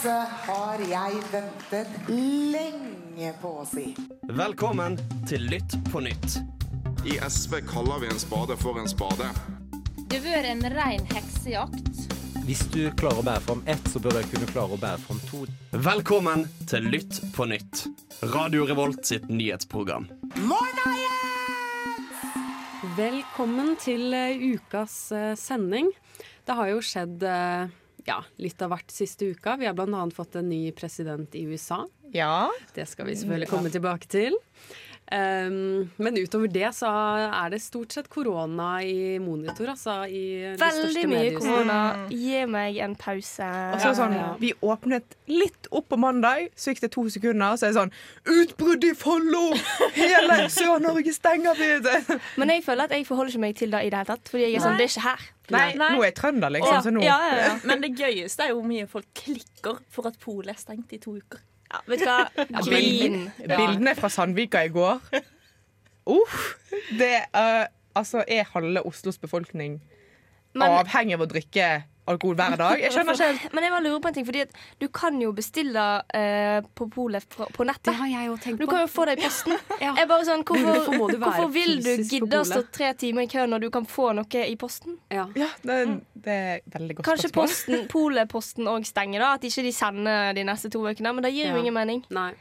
Dette har jeg ventet lenge på å si. Velkommen til Lytt på nytt. I SV kaller vi en spade for en spade. Det har vært en rein heksejakt. Hvis du klarer å bære fram ett, så bør du kunne klare å bære fram to. Velkommen til Lytt på nytt. Radio Revolt sitt nyhetsprogram. Morna, Velkommen til eh, ukas eh, sending. Det har jo skjedd eh, ja, litt av hvert siste uka. Vi har bl.a. fått en ny president i USA. Ja. Det skal vi selvfølgelig komme tilbake til. Um, men utover det så er det stort sett korona i monitor, altså. I Veldig mye korona. Gi meg en pause. Og så sånn, ja. Vi åpnet litt opp på mandag, så gikk det to sekunder, så er det sånn Utbrudd i Follo! Hele Sør-Norge stenger vi! Det- Men jeg føler at jeg forholder ikke meg til det i det hele tatt. Fordi jeg er sånn, det er ikke her. Nei, Nei. nå er jeg trønder, liksom. Ja, Så nå Ja, ja, ja. Men det gøyeste er jo hvor mye folk klikker for at polet er stengt i to uker. ja vet du hva? Grin. Bildene fra Sandvika i går Uff! Det uh, altså, er halve Oslos befolkning Men- avhengig av å drikke alkohol hver dag. Jeg skjønner ikke Men jeg bare lurer på en ting, fordi at du kan jo bestille uh, på polet på nettet. Det har jeg jo tenkt Du kan jo få det i posten. Ja. Jeg bare sånn, hvorfor, Hvorfor må du være hvorfor vil du gidde å stå tre timer i kø når du kan få noe i posten? Ja. Ja, det, det er veldig godt Kanskje spørsmål. posten, Polet-posten òg stenger, da. At ikke de sender de neste to ukene. Men det gir Ja. jo ingen mening. Nei.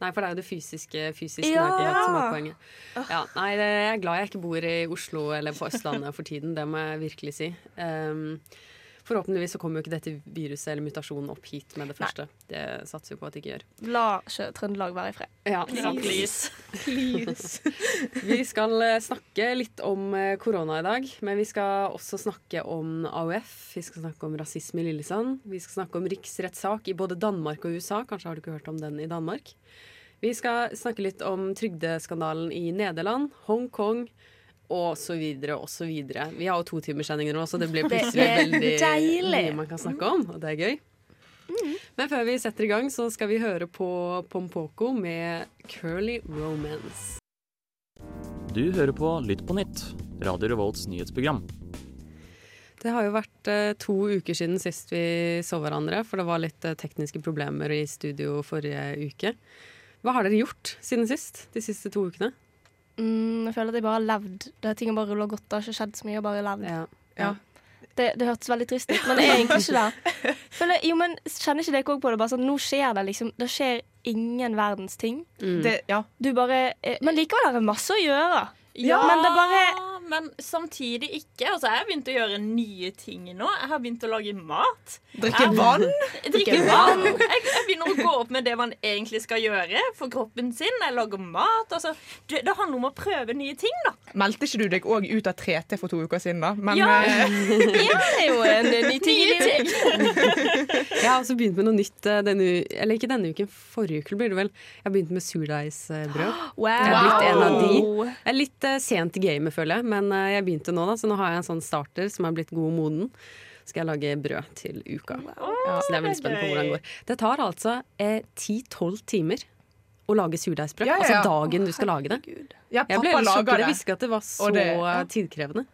Nei, for det er jo det fysiske, fysiske Ja. som er poenget. Ja, nei, jeg er glad jeg ikke bor i Oslo eller på Østlandet for tiden. Det må jeg virkelig si. Um, forhåpentligvis så kommer jo ikke dette viruset eller mutasjonen opp hit med det første. Det satser vi på at det ikke gjør. La Trøndelag være i fred. Ja, Please. Vi skal eh, snakke litt om eh, korona i dag, men vi skal også snakke om AUF. Vi skal snakke om rasisme i Lillesand. Vi skal snakke om riksrettssak i både Danmark og USA. Kanskje har du ikke hørt om den i Danmark. Vi skal snakke litt om trygdeskandalen i Nederland, Hongkong og så videre og så videre. Vi har jo to timerssendinger nå, så det blir plutselig veldig deilig. mye man kan snakke om, og det er gøy. Men før vi setter i gang, så skal vi høre på Pompoko med 'Curly Romance'. Du hører på Lytt på nytt, Radio Revolts nyhetsprogram. Det har jo vært eh, to uker siden sist vi så hverandre, for det var litt eh, tekniske problemer i studio forrige uke. Hva har dere gjort siden sist? De siste to ukene? Mm, jeg føler at jeg bare har levd. Det Ting har bare rulla godt. Det har ikke skjedd så mye. Jeg har bare levd. Ja. Ja. Det, det hørtes veldig trist ut, men det er egentlig ikke det. Føler, jo, men Kjenner ikke dere òg på det? Bare sånn, Nå skjer det liksom Det skjer ingen verdens ting. Mm. det, ja. Du bare eh, Men likevel er det masse å gjøre. Ja, men det bare men samtidig ikke. Altså, jeg har begynt å gjøre nye ting nå. Jeg har begynt å lage mat. Drikke vann. Drikke vann. Jeg, jeg begynner å gå opp med det man egentlig skal gjøre for kroppen sin. Jeg lager mat. Altså, det, det handler om å prøve nye ting, da. Meldte ikke du deg òg ut av 3T for to uker siden, da? Men Ja. eh, Ja, det er jo en ny ting Nye ting. Jeg har også begynt med noe nytt eh, denne Eller ikke denne uken, forrige uke blir det vel. Jeg har begynt med surdeigsbrød. Wow. Jeg har blitt en av de. Jeg er litt eh, sent i gamet, føler jeg, men eh, jeg begynte nå, da, så nå har jeg en sånn starter som er blitt god og moden. Skal jeg lage brød til uka. så det er veldig spennende på hvordan det går. Det tar altså eh, 10-12 timer å lage surdeigsbrød. Ja, ja, ja. Altså dagen du skal lage det. ja, Jeg ble pappa helt sjokkert. Jeg det. visste ikke at det var så det- ja. eh, tidkrevende.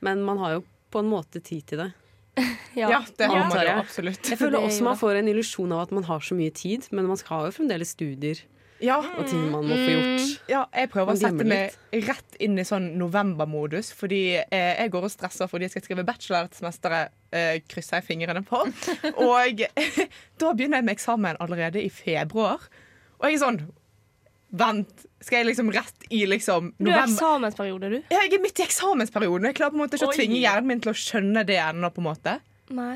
Men man har jo på en måte tid til det. Ja, det har man jo jeg. absolutt. Jeg føler er også man får en illusjon av at man har så mye tid, men man har jo fremdeles studier Ja, og ting man må få gjort. ja, jeg prøver å sette meg rett inn i sånn novembermodus, fordi eh, jeg går og stresser fordi jeg skal skrive bachelor dette semesteret. Eh, krysser jeg fingrene på. Og da begynner jeg med eksamen allerede i februar. Og jeg er sånn Vent, skal jeg liksom rett i liksom Du er i eksamensperiode, du. Ja, jeg er midt i eksamensperioden. Jeg klarer på en måte ikke å tvinge hjernen min til å skjønne det ennå. på en måte Nei.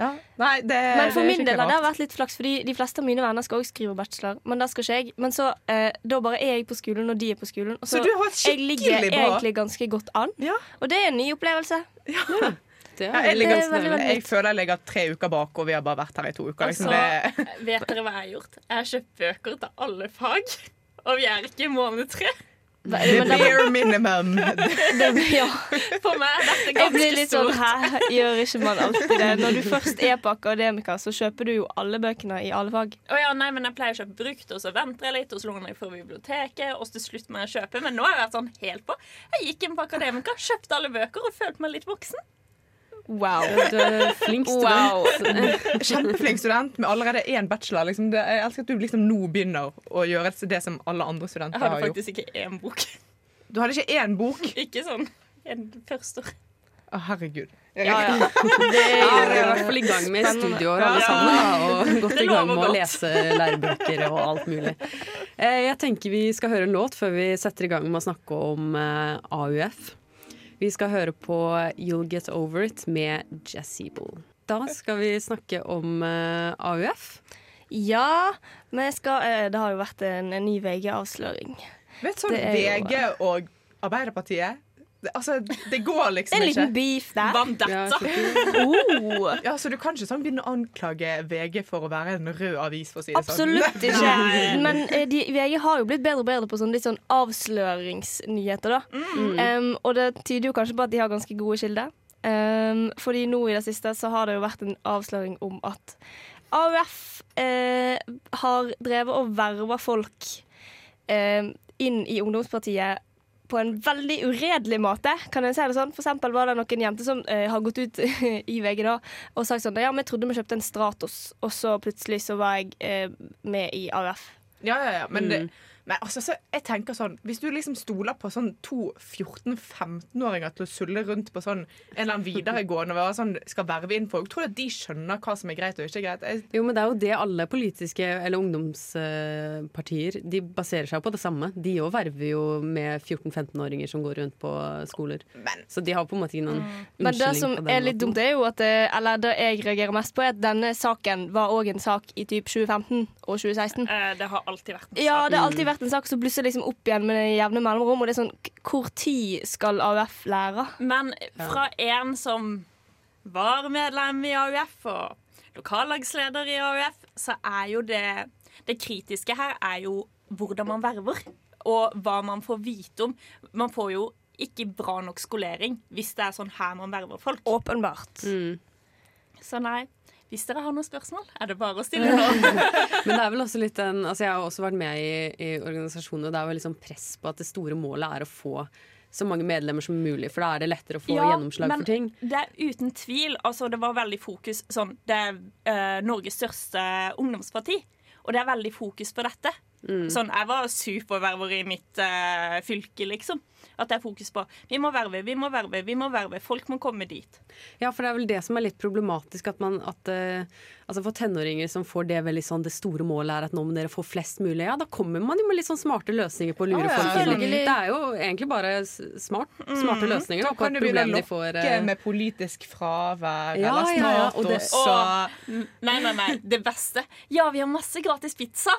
Ja. Nei, det, Men for min del har det vært litt flaks, fordi de fleste av mine venner skal også skrive bachelor. Men det skal ikke jeg. Men så, eh, da bare er jeg på skolen, og de er på skolen. Og Så har jeg ligger bra egentlig ganske godt an. Ja. Og det er en ny opplevelse. Ja. Ja, jeg, ligger, veldig, veldig jeg føler jeg ligger tre uker bak, og vi har bare vært her i to uker. Liksom. Altså, vet dere hva jeg har gjort? Jeg har kjøpt bøker til alle fag. Og vi er ikke i måned tre. The Men det, bare minimum. det, ja. For meg er dette Jeg blir ganske litt sånn stort. Hæ, gjør ikke man alltid det? Når du først er på akademika, så kjøper du jo alle bøkene i alle fag. Å ja, nei, men Jeg pleier å kjøpe brukt, og så venter jeg litt, og så låner jeg fra biblioteket. Og til slutt må jeg kjøpe. Men nå har jeg vært sånn helt på. Jeg gikk inn på Akademika, kjøpte alle bøker og følte meg litt voksen. Wow. Du er flink student. Kjempeflink student med allerede én bachelor. Liksom. Det, jeg elsker at du liksom nå begynner å gjøre det som alle andre studenter har gjort. Jeg hadde faktisk ikke én bok. Du hadde ikke én bok? Ikke sånn en første år. Å, herregud. Ja, ja. Det er jo i hvert fall i gang med studieår alle sammen. Da, og godt i gang med å lese lærebøker og alt mulig. Eh, Jeg tenker vi skal høre en låt før vi setter i gang med å snakke om eh, AUF. Vi skal høre på You'll Get Over It med Jazzable. Da skal vi snakke om uh, AUF. Ja, men jeg skal, uh, det har jo vært en, en ny VG-avsløring. Vet du, sånn VG og Arbeiderpartiet altså, det går liksom ikke. En ikke. liten beef der. Vandetta. Oh. Ja, så Du kan ikke sånn begynne å anklage VG for å være en rød avis, for å si det Absolutt sånn. ikke. Men eh, de, VG har jo blitt bedre og bedre på sånn litt sånn avsløringsnyheter, da. Um, og det tyder jo kanskje på at de har ganske gode kilder. Um, fordi nå i det siste så har det jo vært en avsløring om at AUF uh, har drevet og verva folk uh, inn i ungdomspartiet på en veldig uredelig måte, kan jeg si det sånn. For eksempel var det noen jenter som uh, har gått ut i VG da og sagt sånn Ja, vi trodde vi kjøpte en Stratos, og så plutselig så var jeg uh, med i AUF. Ja, ja, ja. Men, det, Mm. Men altså, så jeg tenker sånn Hvis du liksom stoler på sånn to 14-15-åringer til å sulle rundt på sånn en eller annen videregående og sånn, skal verve inn folk, tror du at de skjønner hva som er greit og ikke greit? Jeg, Jo, men det er jo det alle politiske eller ungdomspartier De baserer seg på det samme. De òg verver jo med 14-15-åringer som går rundt på skoler. Så de har på en måte ikke noen Men det som er litt måten. dumt, er jo at eh, Eller det jeg reagerer mest på, er at denne saken var òg en sak i typ 2015 og 2016. Eh, Det har alltid vært en Ja, sak. det har alltid vært en sak som blusser liksom opp igjen med jevne mellomrom. Og det er sånn, hvor tid skal AUF lære? Men fra en som var medlem i AUF og lokallagsleder i AUF, så er jo det Det kritiske her er jo hvordan man verver, og hva man får vite om. Man får jo ikke bra nok skolering hvis det er sånn her man verver folk. Åpenbart. Så nei. Hvis dere har noen spørsmål, er det bare å stille nå. Men det er vel også litt en altså Jeg har også vært med i, i organisasjonen, og det er jo liksom press på at det store målet er å få så mange medlemmer som mulig, for da er det lettere å få gjennomslag men for ting. Det er uten tvil. Altså, det var veldig fokus sånn Det er eh, Norges største ungdomsparti, og det er veldig fokus på dette. Mm. Sånn, Jeg var superverver i mitt eh, fylke, liksom. At det er fokus på vi må verve, vi må verve, vi må verve. Folk må komme dit. Ja, for det er vel det som er litt problematisk. At man, at, eh, altså For tenåringer som får det veldig sånn Det store målet er at nå må dere få flest mulig. Ja, da kommer man jo med litt sånn smarte løsninger på å lure ah, ja, folk inn. Det er jo egentlig bare smart, smarte løsninger da, Da kan du begynne å lokke får eh, med politisk fravær Ja, eller ja, ja, og det- også. og Og, nei, nei, nei. Det beste. Ja, vi har masse gratis pizza.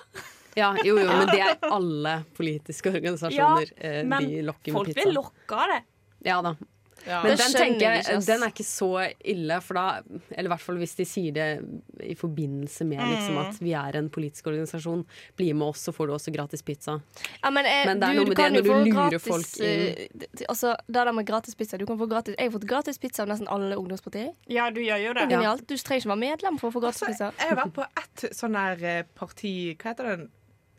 Ja, jo, jo, men det er alle politiske organisasjoner. Ja, men de lokker med folk pizza. blir lokka av det. Ja da. Ja. Men den tenker jeg den er ikke så ille, for da Eller i hvert fall hvis de sier det i forbindelse med liksom, Mm. at vi er en politisk organisasjon. Bli med oss, så får du også gratis pizza. Ja, men, eh, Men det er du, noe med det når du lurer gratis, folk inn. eh, d- altså, det der med gratis pizza. Du kan få gratis, jeg har fått gratis pizza av nesten alle ungdomspartier. Ja, du gjør jo Det er genialt. Du trenger ikke være medlem for å få gratis Altså, pizza. jeg har vært på ett sånn her eh, parti Hva heter det?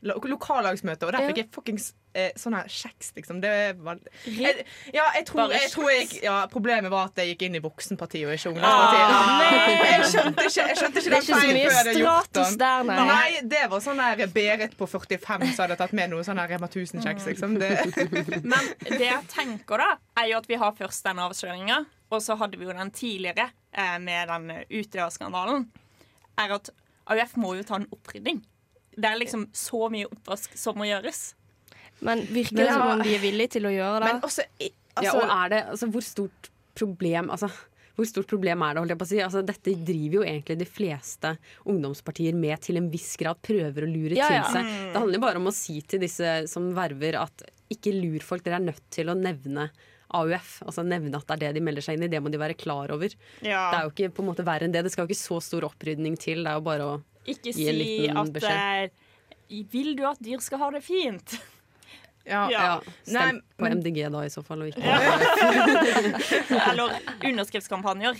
Lo lokallagsmøte, og der Ja. fikk jeg fuckings eh, sånn her kjeks, liksom. Det var jeg, Ja, jeg tror, jeg tror jeg ja, Problemet var at jeg gikk inn i voksenpartiet og ikke ungdomspartiet. Ah, jeg skjønte ikke, jeg skjønte ikke Det den feilen før jeg hadde gjort den. der, nei. Nei, det var sånn der Berit på 45 som hadde tatt med noe sånn her Rema 1000-kjeks, liksom. Det, Men det jeg tenker da, er jo at vi har først den avsløringa, og så hadde vi jo den tidligere eh, med den Utøya-skandalen. Er at AUF må jo ta en opprydding. Det er liksom så mye oppvask som må gjøres. Men virker det det som om de er villige til å gjøre det? men også i- ja, altså, og er det, altså, hvor stort problem altså, hvor stort problem er det? holdt jeg på å si? Altså, dette driver jo egentlig de fleste ungdomspartier med til en viss grad. Prøver å lure Ja, ja. til seg. Det handler bare om å si til disse som verver at ikke lur folk. Dere er nødt til å nevne AUF. Altså nevne at det er det de melder seg inn i. Det må de være klar over. Det er jo ikke på en måte verre enn det. Det skal jo ikke så stor opprydning til. Det er jo bare å Ikke si liten at beskjed. Vil du at dyr skal ha det fint? ja. Ja. ja, Stem på MDG da, i så fall. Og ikke Eller underskriftskampanjer.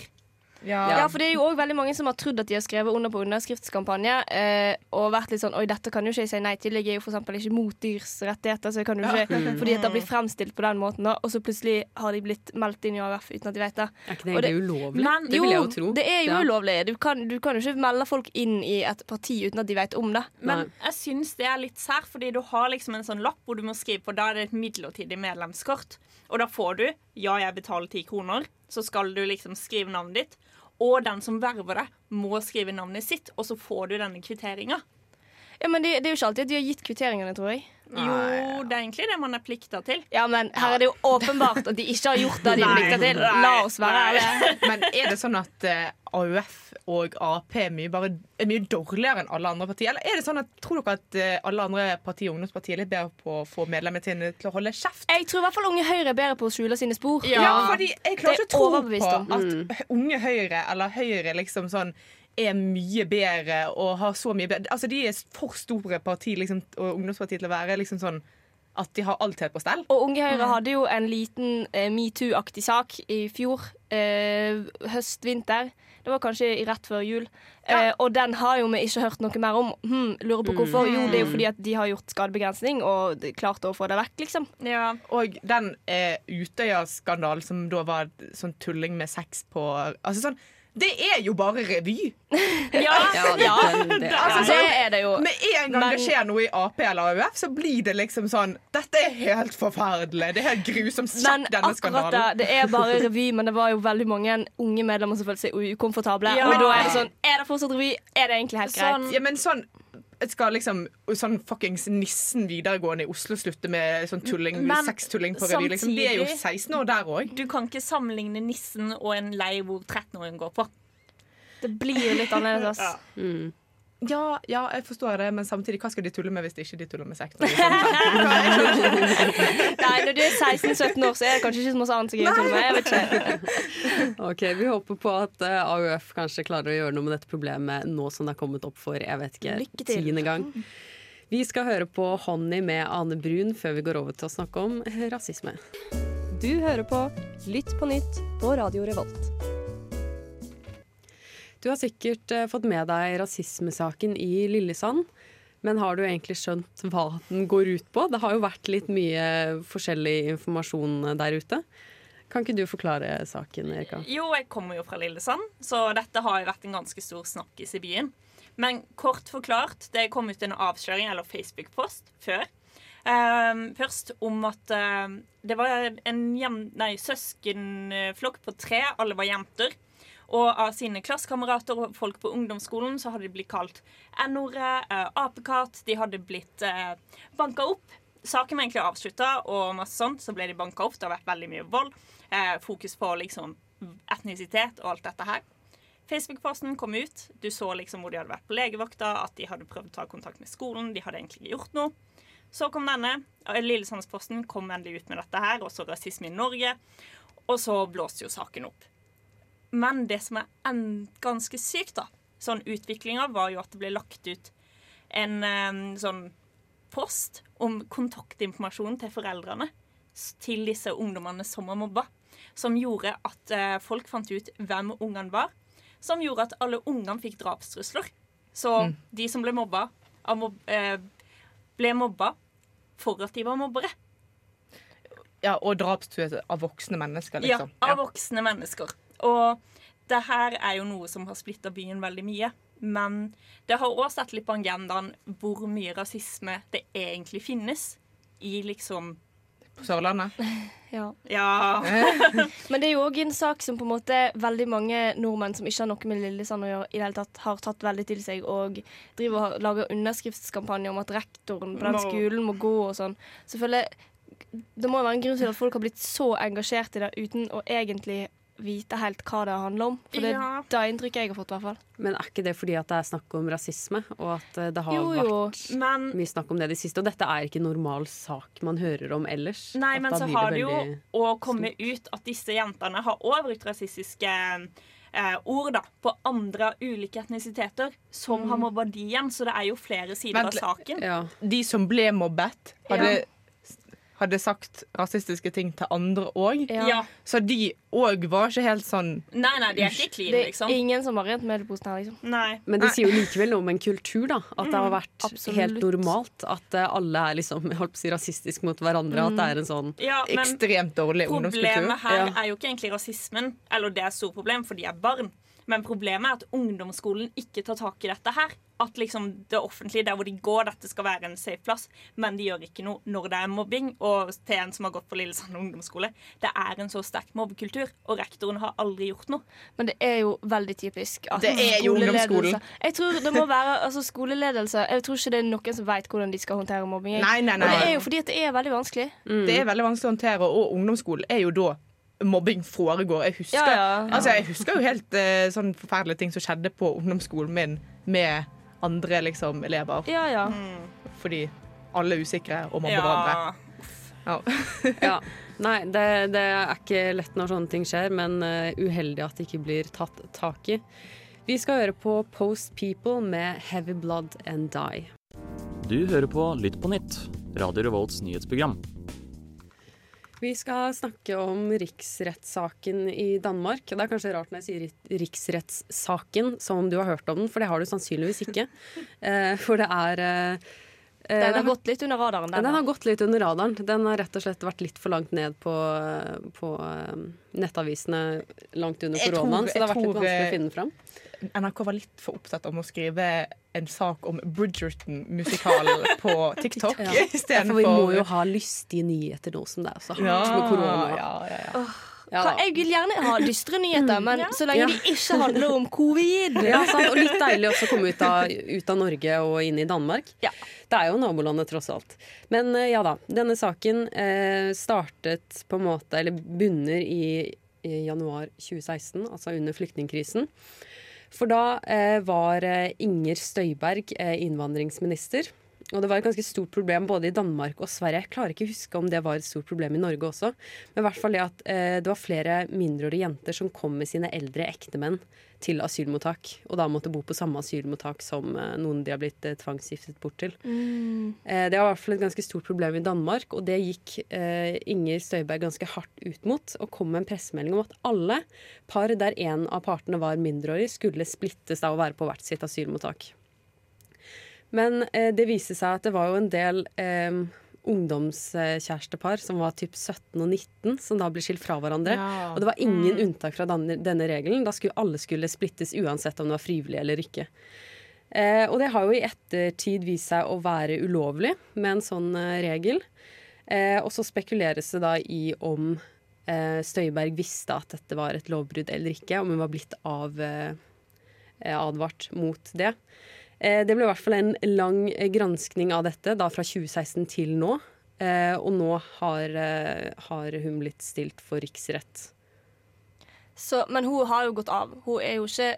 Ja. for det er jo også veldig mange som har trodd at de har skrevet under på underskriftskampanje, eh, og vært litt sånn Oi, dette kan jo ikke jeg si nei til. Jeg er jo eksempel ikke mot dyrs rettigheter, så jeg kan jo ikke Ja. Fordi at det blir fremstilt på den måten, da, og så plutselig har de blitt meldt inn i AUF uten at de vet det. Er ikke det egentlig ulovlig? Men, Det vil jeg jo tro. Det er jo Ja. ulovlig. Du kan, du kan jo ikke melde folk inn i et parti uten at de vet om det. Men jeg syns det er litt sær, fordi du har liksom en sånn lapp hvor du må skrive på Da er det et midlertidig medlemskort. Og da får du Ja, jeg betaler ti kroner. Så skal du liksom skrive navnet ditt. Og den som verver deg, må skrive navnet sitt, og så får du denne kvitteringa. Ja, men det, det er jo ikke alltid at de har gitt kvitteringene, tror jeg. Jo, det er egentlig det man er plikta til. Ja, men her er det jo åpenbart at de ikke har gjort det de er plikta til. La oss være ærlige. Men er det sånn at eh, AUF og Ap er mye, bare, er mye dårligere enn alle andre partier? Eller er det sånn at, tror dere at eh, alle andre partier og ungdomspartier er litt bedre på å få medlemmene sine til å holde kjeft? Jeg tror i hvert fall Unge Høyre er bedre på å skjule sine spor. Ja, fordi jeg klarer ikke å tro på. Mm. at Unge Høyre eller Høyre liksom sånn er mye bedre og har så mye bedre Altså De er for store parti liksom, og ungdomsparti til å være liksom sånn at de har alt helt på stell. Og Unge Høyre hadde jo en liten eh, metoo-aktig sak i fjor. Eh, Høst-vinter. Det var kanskje rett før jul. Eh, og den har jo vi ikke hørt noe mer om. Hm, lurer på hvorfor. Jo, det er jo fordi at de har gjort skadebegrensning og klart å få det vekk, liksom. Ja. Og den eh, Utøya-skandalen som da var sånn tulling med sex på Altså sånn Det er jo bare revy! Ja, ja, det, det- altså, ja. det er det jo. Med en gang Men- det skjer noe i Ap eller AUF, så blir det liksom sånn Dette er helt forferdelig. Det er helt grusomt. Sjekk denne akkurat Da, skandalen. det er bare revy, men det var jo veldig mange unge medlemmer som følte seg ukomfortable. Ja. Og da er det sånn Er det fortsatt revy? Er det egentlig helt greit? Ja, men sånn skal liksom sånn fuckings Nissen videregående i Oslo slutte med sånn tulling, Men sextulling på revy? Liksom. De er jo 16 år der òg. Du kan ikke sammenligne nissen og en leir hvor 13-åringen går på. Det blir jo litt annerledes. Ja. Ja, ja, jeg forstår det, men samtidig, hva skal de tulle med hvis de ikke tuller med sex? Nei, når du er 16-17 år, så er det kanskje ikke så mye annet som er gøy tulle med. Jeg vet ikke. Ok, Vi håper på at uh, AUF kanskje klarer å gjøre noe med dette problemet nå som det er kommet opp for jeg vet ikke, tiende gang. Vi skal høre på Honey med Ane Brun før vi går over til å snakke om rasisme. Du hører på Lytt på nytt på Radio Revolt. Du har sikkert eh, fått med deg rasismesaken i Lillesand. Men har du egentlig skjønt hva den går ut på? Det har jo vært litt mye forskjellig informasjon der ute. Kan ikke du forklare saken, Erika? Jo, jeg kommer jo fra Lillesand, så dette har jo vært en ganske stor snakkis i byen. Men kort forklart, det kom ut en avsløring, eller Facebook-post, før. Ehm, først om at eh, det var en nei, søskenflokk på tre, alle var jenter. Og av sine klassekamerater og folk på ungdomsskolen så hadde de blitt kalt N-ordet, eh, apekatt, de hadde blitt eh, banka opp. Saken var egentlig avslutta, og masse sånt, så ble de banka opp. Det har vært veldig mye vold. Eh, fokus på liksom etnisitet og alt dette her. Facebook-posten kom ut. Du så liksom hvor de hadde vært på legevakta, at de hadde prøvd å ta kontakt med skolen. De hadde egentlig ikke gjort noe. Så kom denne. Lillesandsposten kom endelig ut med dette her, også rasisme i Norge. Og så blåste jo saken opp. Men det som er en, ganske sykt, da, sånn utviklinga, var jo at det ble lagt ut en eh, sånn post om kontaktinformasjon til foreldrene til disse ungdommene som var mobba. Som gjorde at eh, folk fant ut hvem ungene var. Som gjorde at alle ungene fikk drapstrusler. Så Mm. de som ble mobba, av mob eh, ble mobba for at de var mobbere. Ja, og drapstruet av voksne mennesker, liksom. Ja, av voksne mennesker. Og det her er jo noe som har splitta byen veldig mye. Men det har òg sett litt på agendaen hvor mye rasisme det egentlig finnes i liksom På Sørlandet. Ja. Ja. Men det er jo òg en sak som på en måte veldig mange nordmenn som ikke har noe med Lillesand å gjøre, i det hele tatt har tatt veldig til seg og driver og lager underskriftskampanje om at rektoren på den skolen må gå og sånn. Selvfølgelig, Det må jo være en grunn til at folk har blitt så engasjert i det uten å egentlig vite helt hva det handler om. For det er Ja. det inntrykket jeg har fått, i hvert fall. Men er ikke det fordi at det er snakk om rasisme, og at eh, det har Jo, jo. vært Men mye snakk om det de siste? Og dette er ikke normal sak man hører om ellers. Nei, men så har det jo å komme ut at disse jentene har òg brukt rasistiske eh, ord da, på andre av ulike etnisiteter som har mobba de igjen. Så det er jo flere sider Vent av saken. saken. De som ble mobbet, hadde, hadde sagt rasistiske ting til andre òg. Ja. Så de òg var ikke helt sånn Nei, nei, de er ikke clean, Det er liksom. ingen som har rent meldeposen her, liksom. Nei. Men det sier jo likevel noe om en kultur, da. At det har Mm, vært absolutt. helt normalt at eh, alle er liksom, holdt på å si rasistiske mot hverandre. At det er en sånn Ja, ekstremt dårlig ungdomskultur. Problemet her Ja. er jo ikke egentlig rasismen, eller det er et stort problem, for de er barn. Men problemet er at ungdomsskolen ikke tar tak i dette her. At liksom det offentlige, der hvor de går, dette skal være en safe plass. Men de gjør ikke noe når det er mobbing. Og til en som har gått på Lillesand ungdomsskole, det er en så sterk mobbekultur, og rektoren har aldri gjort noe. Men det er jo veldig typisk. At Det er jo ungdomsskolen. Jeg tror det må være altså skoleledelse Jeg tror ikke det er noen som vet hvordan de skal håndtere mobbing. Nei, nei, nei. Og det er jo fordi at det er veldig vanskelig. Det er veldig vanskelig å håndtere, og ungdomsskolen er jo da mobbing foregår. Jeg husker, Ja, ja. Altså, jeg husker jo helt uh, sånn forferdelige ting som skjedde på ungdomsskolen min med andre liksom, elever. Ja, ja. Fordi alle er usikre og mobber Ja. hverandre. Ja. Ja. Nei, det, det er ikke lett når sånne ting skjer, men eh, uheldig at det ikke blir tatt tak i. Vi skal høre på Post People med Heavy Blood and Die. Du hører på Lytt på nytt, Radio Revolts nyhetsprogram. Vi skal snakke om riksrettssaken i Danmark. Det er kanskje rart når jeg sier riksrettssaken, som om du har hørt om den, for det har du sannsynligvis ikke. Eh, for det er eh, eh, Den har gått litt under radaren. Den, den har gått litt under radaren. Den har rett og slett vært litt for langt ned på, på eh, nettavisene langt under koronaen, så det har vært litt vanskelig eh, å finne den fram. NRK var litt for opptatt om å skrive en sak om Bridgerton-musikalen på TikTok Ja. Ja, for vi må jo ha lystige nyheter nå som det er så hardt Ja, med korona. ja, ja, ja. Ja, Hva- Jeg vil gjerne ha dystre nyheter, men så lenge Ja. de ikke handler om covid. Ja, sant? Og litt deilig også å komme ut av, ut av Norge og inn i Danmark. Ja. Det er jo nabolandet, tross alt. Men eh, ja da. Denne saken eh, startet på en måte, eller bunner i, i januar 2016, altså under flyktningkrisen. For da eh, var eh, Inger Støyberg eh, innvandringsminister. Og det var et ganske stort problem både i Danmark og Sverige. Jeg klarer ikke å huske om det var et stort problem i Norge også. Men i hvert fall det at eh, det var flere mindreårige jenter som kom med sine eldre ektemenn til asylmottak. Og da måtte bo på samme asylmottak som eh, noen de har blitt eh, tvangsgiftet bort til. Mm. Eh, det var i hvert fall et ganske stort problem i Danmark, og det gikk eh, Inger Støyberg ganske hardt ut mot. Og kom med en pressemelding om at alle par der en av partene var mindreårig, skulle splittes da og være på hvert sitt asylmottak. Men eh, det viste seg at det var jo en del eh, ungdomskjærestepar som var typ 17 og 19, som da ble skilt fra hverandre. Ja. Og det var ingen unntak fra denne, denne regelen. Da skulle alle skulle splittes uansett om det var frivillig eller ikke. Eh, og det har jo i ettertid vist seg å være ulovlig med en sånn eh, regel. Eh, og så spekuleres det da i om eh, Støyberg visste at dette var et lovbrudd eller ikke, om hun var blitt av, advart mot det. Eh, det ble i hvert fall en lang eh, granskning av dette, da fra 2016 til nå. Eh, og nå har, eh, har hun blitt stilt for riksrett. Så, men hun har jo gått av. Hun er jo ikke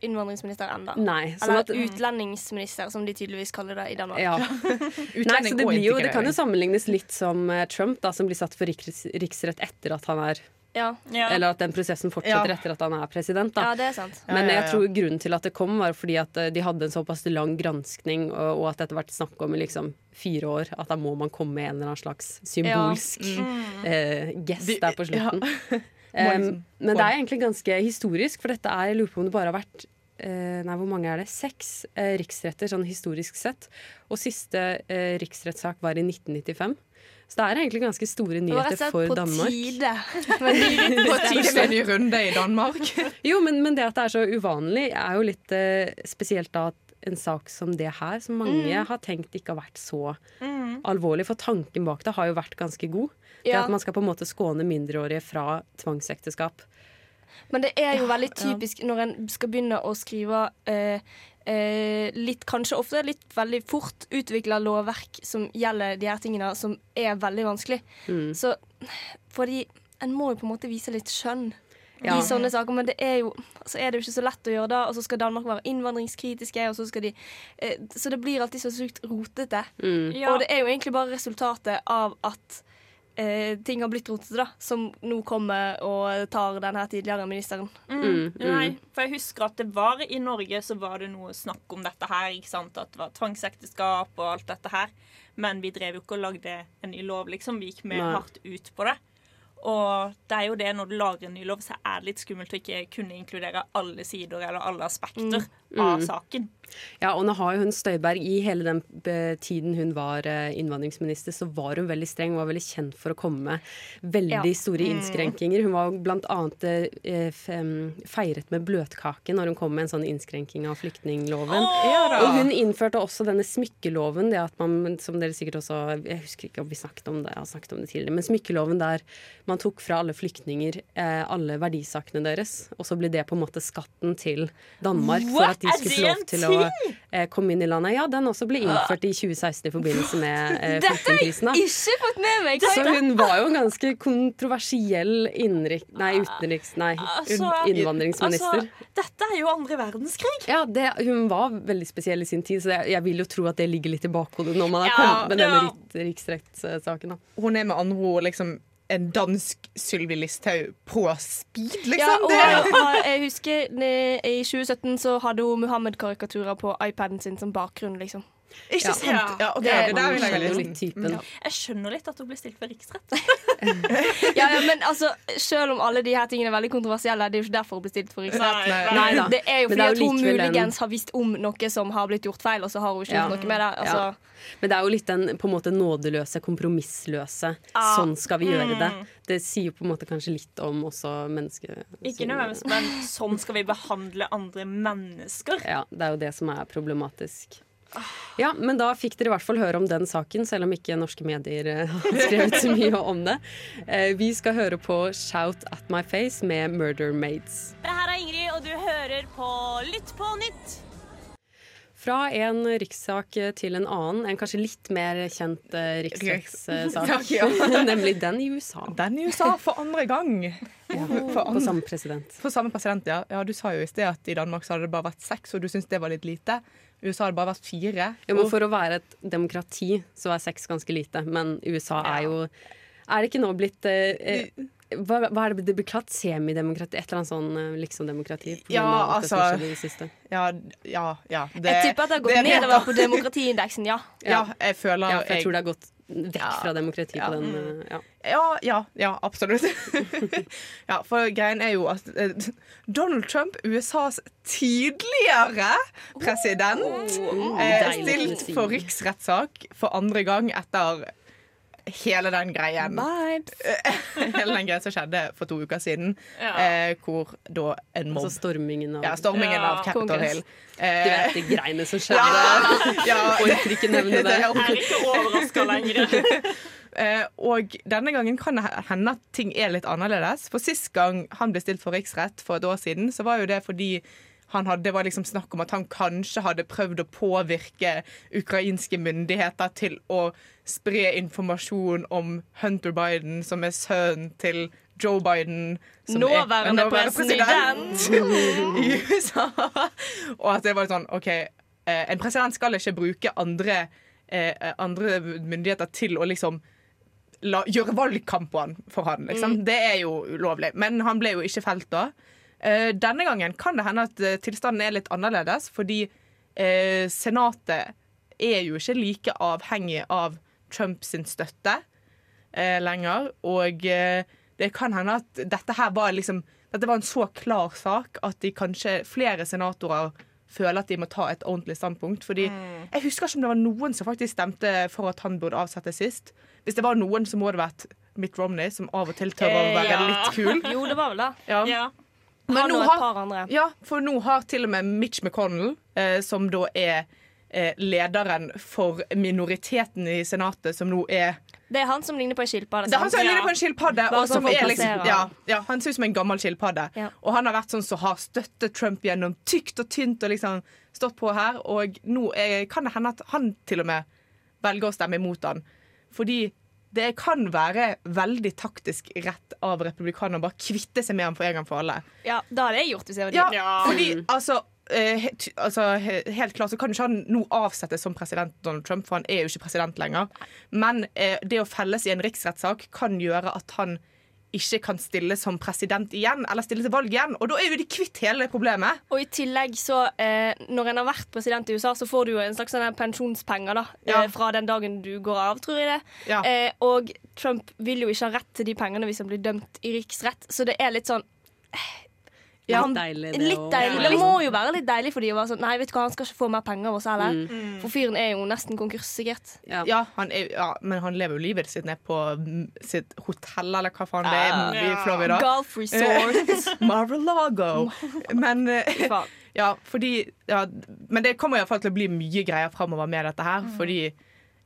innvandringsminister ennå. Eller at- utlendingsminister, som de tydeligvis kaller det i Danmark. Ja. Nei, så det, blir jo, det kan jo sammenlignes litt som Trump, da, som blir satt for riksrett etter at han er Ja. Eller at den prosessen fortsetter Ja. etter at han er president. Da. Ja, det er sant. Men jeg tror grunnen til at det kom, var fordi at eh, de hadde en såpass lang granskning, og, og at dette har vært snakk om i liksom fire år. At da må man komme med en eller annen slags symbolsk Ja. Mm. eh, gest De- der på slutten. ja. um, liksom men det er egentlig ganske historisk, for dette er Jeg lurer på om det bare har vært eh, Nei, hvor mange er det? Seks eh, riksretter, sånn historisk sett. Og siste eh, riksrettssak var i 1995. Så det er egentlig ganske store nyheter for på Danmark. tide. med en På tide med en ny runde i Danmark. Jo, men, men det at det er så uvanlig, er jo litt eh, spesielt da at en sak som det her, som mange Mm. har tenkt ikke har vært så Mm. alvorlig. For tanken bak det har jo vært ganske god. Det Ja. At man skal på en måte skåne mindreårige fra tvangsekteskap. Men det er jo veldig typisk når en skal begynne å skrive eh, eh, litt, kanskje ofte litt veldig fort utvikla lovverk som gjelder de her tingene, som er veldig vanskelig. Mm. Så fordi en må jo på en måte vise litt skjønn. Ja. I sånne saker, Men det er jo så er det jo ikke så lett å gjøre det. Og så skal Danmark være innvandringskritiske, og så skal de eh, Så det blir alltid så sykt rotete. Mm. Ja. Og det er jo egentlig bare resultatet av at eh, ting har blitt rotete, da, som nå kommer og tar den her tidligere ministeren. Mm. Nei, for jeg husker at det var i Norge så var det noe snakk om dette her. ikke sant? At det var tvangsekteskap og alt dette her. Men vi drev jo ikke og lagde en ny lov, liksom. Vi gikk mer Nei. hardt ut på det. Og det er jo det når du lager en ny lov, så er det litt skummelt å ikke kunne inkludere alle sider eller alle aspekter av Mm. saken. Ja, og nå har jo hun Støyberg i hele den eh, tiden hun var eh, innvandringsminister, så var hun veldig streng, var veldig kjent for å komme med veldig Ja. store Mm. innskrenkinger. Hun var bl.a. eh, feiret med bløtkake når hun kom med en sånn innskrenking av flyktningloven. Oh! og hun innførte også denne smykkeloven, det at man, som dere sikkert også Jeg husker ikke om vi snakket om det, jeg har snakket om det tidligere, men smykkeloven der man tok fra alle flyktninger alle verdisakene deres, og så ble det på en måte skatten til Danmark for What? At de skulle få lov til å eh, komme inn i landet. Ja, den også ble innført i 2016 i forbindelse med eh, Dette har jeg flyktningkrisen. ikke fått med meg! Så hun var jo en ganske kontroversiell innenrik... Nei, utenriks... Nei, Altså, innvandringsminister. Altså, dette er jo andre verdenskrig. Ja, det, Hun var veldig spesiell i sin tid, så jeg, jeg vil jo tro at det ligger litt i bakhodet når man har Ja, kommet med ja. denne riksrettssaken. Hun er med andre ord liksom en dansk Sylvi Listhaug på speed, liksom. Ja, og jeg, jeg husker I 2017 så hadde hun Muhammed-karikaturer på iPaden sin som bakgrunn, liksom. Ikke sant? Ja, okay. det det, det jeg skjønner litt typen. Jeg skjønner litt at hun ble stilt for riksrett. Ja, ja, men altså, Selv om alle de her tingene er veldig kontroversielle, det er jo ikke derfor hun ble stilt for riksrett. Nei, nei. Nei. Det er jo fordi er jo at hun en- muligens har visst om noe som har blitt gjort feil, og så har hun ikke Ja. gjort noe med det. Altså, Ja. Men det er jo litt den på en måte nådeløse, kompromissløse Ah. Sånn skal vi gjøre det. Mm. Det sier jo på en måte kanskje litt om også mennesket. Ikke nødvendigvis, men sånn skal vi behandle andre mennesker. Ja, det er jo det som er problematisk. Ja, men da fikk dere i hvert fall høre om den saken, selv om ikke norske medier eh, har skrevet så mye om det. Eh, Vi skal høre på Shout at my face med Murder Maids. Det her er Ingrid, og du hører på Lytt på nytt. Fra en rikssak til en annen, en kanskje litt mer kjent eh, riksrettssak, Sak, ja. nemlig den i USA. Den i USA for andre gang. For På samme president. For samme president, ja. ja. Du sa jo i sted at i Danmark så hadde det bare vært seks, og du syns det var litt lite. USA har det bare vært fire. Ja, men for å være et demokrati så er seks ganske lite, men USA er jo Er det ikke nå blitt eh, eh, hva, hva er det det blir kalt? Semidemokrati? Et eller annet sånn eh, liksom-demokrati? Ja, altså- det. Ja, ja. ja det, jeg tipper at det har gått det- nedover på demokratiindeksen, ja. Ja, jeg føler Ja, for jeg tror det har gått vekk fra demokrati Ja. på den eh, ja. Ja, ja, ja, absolutt. ja, for greien er jo at eh, Donald Trump, USAs tidligere president, Oh, er deilig stilt for riksrettssak for andre gang etter hele den greien. hele den greien som skjedde for to uker siden, Ja. eh, hvor da en mobb Altså stormingen av Ja, stormingen Ja. av Capitol Kongress. Hill. Du vet de greiene som skjedde. Ja, ja. Orker ikke nevne det. Jeg er ikke overraska lenger. Uh, og denne gangen kan det hende at ting er litt annerledes. For sist gang han ble stilt for riksrett for et år siden, så var jo det fordi han hadde, det var liksom snakk om at han kanskje hadde prøvd å påvirke ukrainske myndigheter til å spre informasjon om Hunter Biden, som er sønnen til Joe Biden. som er- Nåværende president. i USA. Og at det var sånn OK, eh, en president skal ikke bruke andre, eh, andre myndigheter til å liksom la, gjøre valgkamp på han, for han. Liksom. Mm. Det er jo ulovlig. Men han ble jo ikke felt da. Eh, denne gangen kan det hende at eh, tilstanden er litt annerledes, fordi eh, Senatet er jo ikke like avhengig av Trumps støtte lenger. Og det kan hende at dette her var liksom Dette var en så klar sak at de kanskje flere senatorer føler at de må ta et ordentlig standpunkt. Fordi Jeg husker ikke om det var noen som faktisk stemte for at han burde avsettes sist. Hvis det var noen, så må det vært Mitt Romney, som av og til tør å være ja. litt kul. Jo, det var vel det. Ja. Ja. Men nå har-. Ja, for nå har til og med Mitch McConnell, eh, som da er eh, lederen for minoriteten i Senatet, som nå er Det er han som ligner på en skilpadde. det er han som ligner på en skilpadde. Og som er liksom, ja, ja, han ser ut som en gammel skilpadde. Ja. Og han har vært sånn som har støttet Trump gjennom tykt og tynt og liksom stått på her. Og nå er, kan det hende at han til og med velger å stemme imot han. Fordi det kan være veldig taktisk rett av republikanerne å bare kvitte seg med ham for en gang for alle. Ja, det hadde jeg gjort hvis jeg var Ja, din. fordi altså eh, he- altså, he- helt klart så kan ikke han nå avsettes som president Donald Trump, for han er jo ikke president lenger. Men eh, det å felles i en riksrettssak kan gjøre at han ikke kan stille som president igjen, eller stille til valg igjen. Og da er jo de kvitt hele problemet. Og i tillegg så, eh, når en har vært president i USA, så får du jo en slags pensjonspenger da, Ja. eh, fra den dagen du går av, tror jeg det. Ja. Eh, og Trump vil jo ikke ha rett til de pengene hvis han blir dømt i riksrett, så det er litt sånn Ja, litt deilig det Litt deilig. Ja. Det må jo være litt deilig for de å være sånn Nei, vet du hva, han skal ikke få mer penger av oss heller. Mm. For fyren er jo nesten konkurssikkert. Ja, han er, ja, men han lever jo livet sitt ned på mm, sitt hotell, eller hva faen det er i Ja. Florida. Golf resort. Mar-a-Lago. Men eh. Ja, fordi ja, Men det kommer iallfall til å bli mye greier framover med dette her. Fordi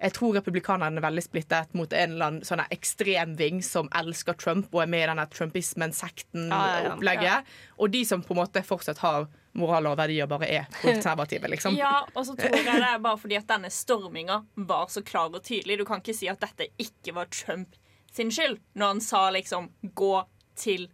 jeg tror republikanerne er veldig splittet mot en eller annen sånn ekstrem ekstremving som elsker Trump og er med i denne Ja, ja, ja. Trumpismen-sekten-opplegget. Ja. Og de som på en måte fortsatt har moral og verdier, bare er konservative, liksom. Ja, og så tror jeg det er bare fordi at denne storminga var så klar og tydelig. Du kan ikke si at dette ikke var Trump sin skyld, når han sa liksom 'gå til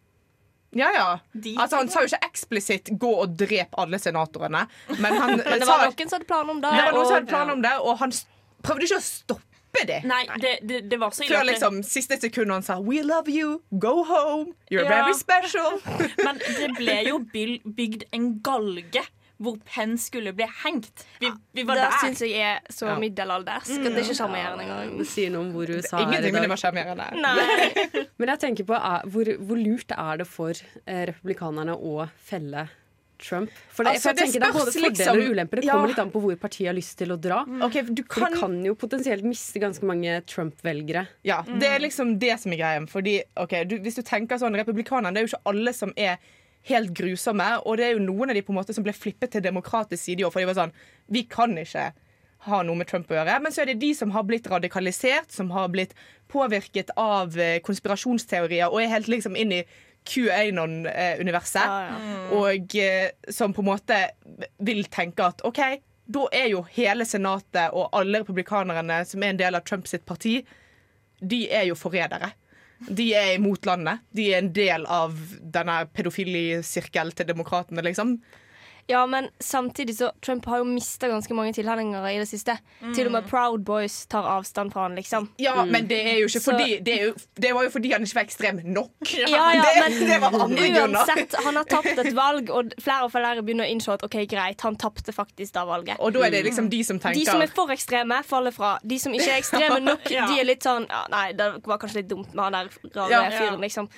Ja, ja. Altså, han sa jo ikke eksplisitt 'gå og drep alle senatorene', men han Men det var noen som hadde planer om det. Det var noen som hadde planer om det, og han prøvde ikke å stoppe det. Nei, det, det, det var så ille Før liksom siste sekund han sa 'We love you, go home, you're Ja. very special'. Men det ble jo bygd en galge hvor Penn skulle bli hengt. Vi, vi var Det der. syns jeg er så Ja. middelaldersk at det er ikke sjarmerende engang. Det sier noe om hvor USA er i Ingenting, men det dag. var sjarmerende. Men jeg tenker på hvor, hvor lurt er det for eh, republikanerne å felle Trump? For det, Altså, for jeg det tenker det er både spørs fordeler liksom- og ulemper. Det ja. kommer litt an på hvor partiet har lyst til å dra. Ok, du kan du, kan jo potensielt miste ganske mange Trump-velgere. Ja, Det er liksom det som er greia. Fordi, ok, du, hvis du tenker sånn, Republikanerne det er jo ikke alle som er helt grusomme. Og det er jo noen av de på en måte som ble flippet til demokratisk side i år. For de var sånn Vi kan ikke ha noe med Trump å gjøre. Men så er det de som har blitt radikalisert, som har blitt påvirket av eh, konspirasjonsteorier og er helt liksom inn i QAnon-universet. Og eh, som på en måte vil tenke at OK, da er jo hele Senatet og alle republikanerne som er en del av Trumps parti, de er jo forrædere. De er imot landet. De er en del av denne pedofilisirkelen til demokratene, liksom. Ja, men samtidig så Trump har jo mista ganske mange tilhengere i det siste. Til og med Proud Boys tar avstand fra han, liksom. Ja, men det er jo ikke Så- fordi det, er jo, det var jo fordi han ikke var ekstrem nok. Ja, ja, det, men det var andre grunner. uansett, han har tapt et valg, og flere og flere begynner å innse at OK, greit, han tapte faktisk da valget. Og da er det liksom de som tenker De som er for ekstreme, faller fra. De som ikke er ekstreme nok, Ja. de er litt sånn ja, Nei, det var kanskje litt dumt med han der rare Ja. fyren, liksom.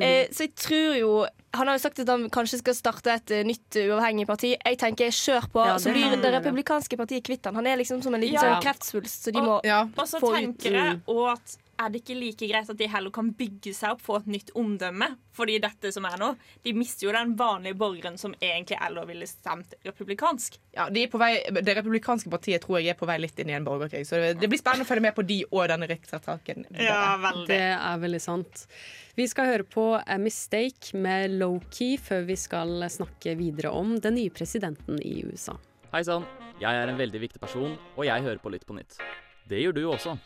Eh, så jeg tror jo Han har jo sagt at han kanskje skal starte et eh, nytt uh, uavhengig parti. Jeg tenker kjør på, Ja, så blir det republikanske partiet kvitt han. Han er liksom som en liten Ja. sånn kreftsvulst, så de må ja. Og så få ut- tenker jeg og at er det ikke like greit at de heller kan bygge seg opp, få et nytt omdømme? Fordi dette som er nå, de mister jo den vanlige borgeren som egentlig eller ville stemt republikansk. Ja, de er på vei, Det republikanske partiet tror jeg er på vei litt inn i en borgerkrig. Så det, det blir spennende å følge med på de og denne riksrettssaken. veldig. Det er veldig sant. Vi skal høre på A Mistake med Low-Key før vi skal snakke videre om den nye presidenten i USA. Hei sann, jeg er en veldig viktig person, og jeg hører på Lytt på nytt. Det gjør du også.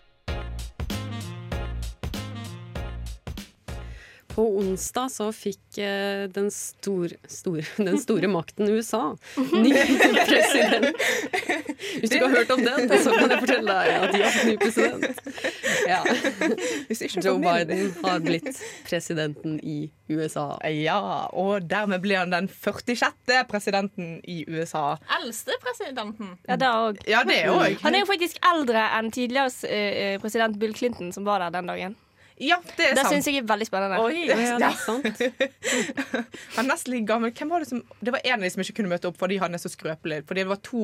På onsdag så fikk eh, den, stor, stor, den store makten USA ny president. Hvis du ikke har hørt om den, så kan jeg fortelle deg at de har fått ny president. Ja. Joe. Biden har blitt presidenten i USA. Ja, og dermed blir han den 46. presidenten i USA. Eldste presidenten. Ja, det òg. Ja. Han er jo faktisk eldre enn tidligere eh, president Bill Clinton, som var der den dagen. Ja, det er Det sant. syns jeg er veldig spennende. Oi. Ja, det er sant. Han nesten like gammel. Hvem var det som Det var en av de som ikke kunne møte opp fordi han er så skrøpelig. Fordi det var to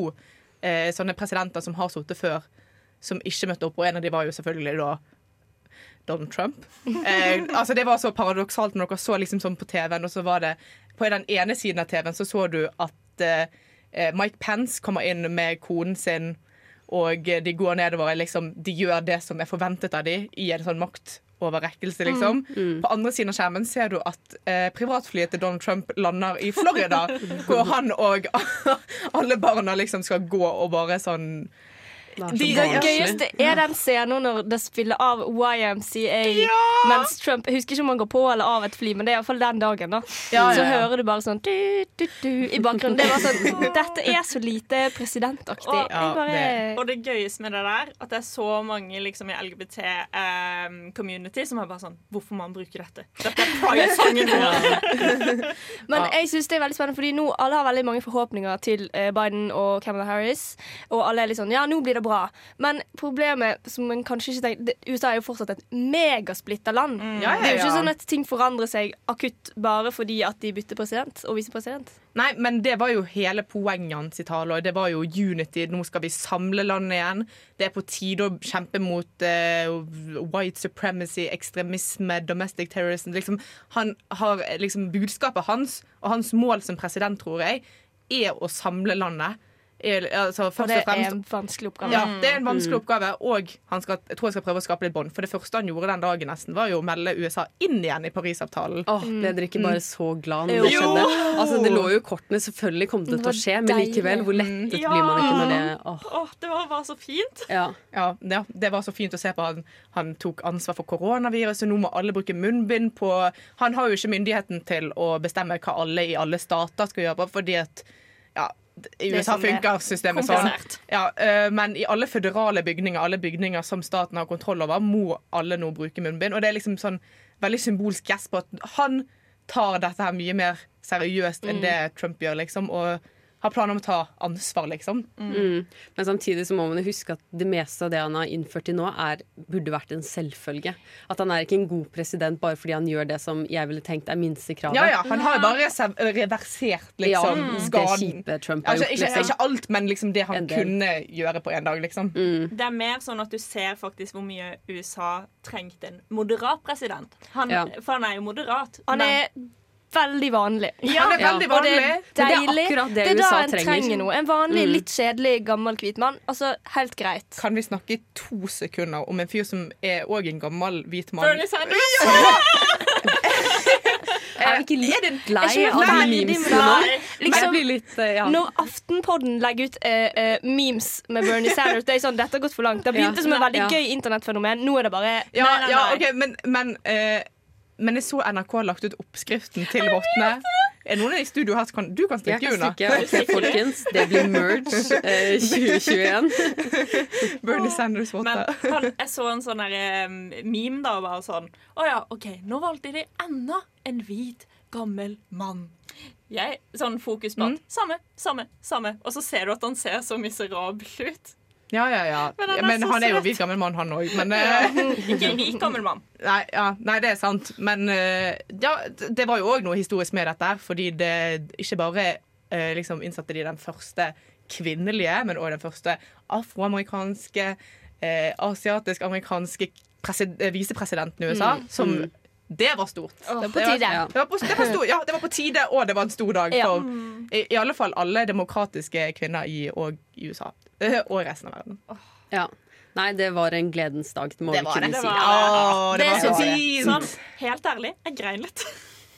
eh, sånne presidenter som har sittet før, som ikke møtte opp. Og en av de var jo selvfølgelig da Donald Trump. Eh, altså Det var så paradoksalt når dere så liksom sånn på TV-en, og så var det På den ene siden av TV-en så så du at eh, Mike Pence kommer inn med konen sin, og de går nedover. Liksom, de gjør det som er forventet av dem i en sånn maktoverrekkelse, liksom. På andre siden av skjermen ser du at eh, privatflyet til Donald Trump lander i Florida, hvor han og alle barna liksom skal gå og bare sånn Det gøyeste er den scenen når det spiller av YMCA mens Trump Jeg husker ikke om han går på eller av et fly, men det er iallfall den dagen. da Ja, ja, Så hører du bare sånn du, du, du, i bakgrunnen. Det var sånn Dette er så lite presidentaktig. Og, Jeg bare og det gøyeste med det der, at det er så mange liksom, i LGBT-community som er bare sånn Hvorfor man bruker dette? Dette er pride-sangen vår! Men jeg synes det er veldig spennende, fordi nå alle har veldig mange forhåpninger til eh, Biden og Kamala Harris. Og alle er litt sånn Ja, nå blir det bra. Men problemet som man kanskje ikke tenker det, USA er jo fortsatt et megasplitta land. Mm. Ja, ja, Det er jo ikke sånn at ting forandrer seg akutt bare fordi at de bytter president og visepresident. Nei, men det var jo hele poenget hans i talen. Det var jo unity. Nå skal vi samle landet igjen. Det er på tide å kjempe mot uh, white supremacy, ekstremisme, domestic terrorism. Liksom, han har liksom Budskapet hans og hans mål som president, tror jeg, er å samle landet. Er, altså, Og det og fremst, er en vanskelig oppgave. Ja, det er en vanskelig Mm. oppgave, og han skal, jeg tror han skal prøve å skape litt bånd. For det første han gjorde den dagen, nesten, var jo å melde USA inn igjen i Parisavtalen. Åh, ble dere ikke Mm. bare så glad når det skjedde? Altså, det lå jo i kortene, selvfølgelig kom det Det til å skje, men likevel, hvor lettet Ja. blir man ikke når det åh. Åh, det var bare så fint. Ja. Ja, ja, det var så fint å se på han. Han tok ansvar for koronaviruset. Nå må alle bruke munnbind på Han har jo ikke myndigheten til å bestemme hva alle i alle stater skal gjøre, fordi at ja, USA sånn er. funker systemet sånn. Ja, eh, men i alle føderale bygninger, alle bygninger som staten har kontroll over, må alle nå bruke munnbind. Og det er liksom sånn veldig symbolsk gest på at han tar dette her mye mer seriøst enn Mm. det Trump gjør, liksom. Og har planer om å ta ansvar, liksom. Mm. Men samtidig så må man jo huske at det meste av det han har innført til nå, er, burde vært en selvfølge. At han er ikke en god president bare fordi han gjør det som jeg ville tenkt er minstekravet. Ja, ja, han har jo bare reversert liksom, Ja, det skaden. kjipe Trump har altså, gjort, liksom. ikke alt, men liksom det han. Mm. kunne gjøre på en dag. Liksom. Det er mer sånn at du ser faktisk hvor mye USA trengte en moderat president. Han, Ja. For han er jo moderat. Han men- er veldig vanlig. Ja, det er veldig Og det vanlig. er Men det er deilig. det er da en trenger. trenger noe. En vanlig, Mm. litt kjedelig, gammel hvit mann. Altså, helt greit. Kan vi snakke i to sekunder om en fyr som er òg en gammel hvit mann? Bernie Sanders! Ja! Er vi ikke litt lei Er av de memesene nå? Liksom, litt, eh, ja. Når Aftenpodden legger ut uh, uh, memes med Bernie Sanders, det er sånn, dette har gått for langt. Det begynte Ja. som et veldig Ja. gøy internettfenomen. Nå er det bare Ja, Nei, nei, ja nei. ok, men, men, eh, men jeg så NRK har lagt ut oppskriften til vottene. Er noen i studio her som kan Du kan Jeg strikke, kan Una. strikke. Folkens. Det blir merge eh, 2021. Bernie Sanders Men votter. jeg så en sånn der, um, meme da, og bare sånn Å ja, OK, nå valgte de enda en hvit, gammel mann. Jeg, sånn fokus på at samme, samme, samme. Og så ser du at han ser så miserabel ut. Ja, ja, ja. Men Men han han er er, jo hvit gammel mann, han òg. Eh, Ikke en gammel mann. Nei, ja, nei, det er sant. Men eh, ja, det var jo òg noe historisk med dette. Fordi det ikke bare eh, liksom innsatte de den første kvinnelige, men òg den første afroamerikanske, eh, asiatisk-amerikanske presi- visepresidenten i USA. Mm. Som Mm. Det var stort. Det, var- Det var, på, det var ja, det var på tide, og det var en stor dag Ja. for i, i alle fall alle demokratiske kvinner i, og, i USA. Eh, Og resten av verden. Ja. Nei, det var en gledens dag, det må Det vi var kunne det. si. Det var- det var fint. Sånn, helt ærlig, jeg grein litt.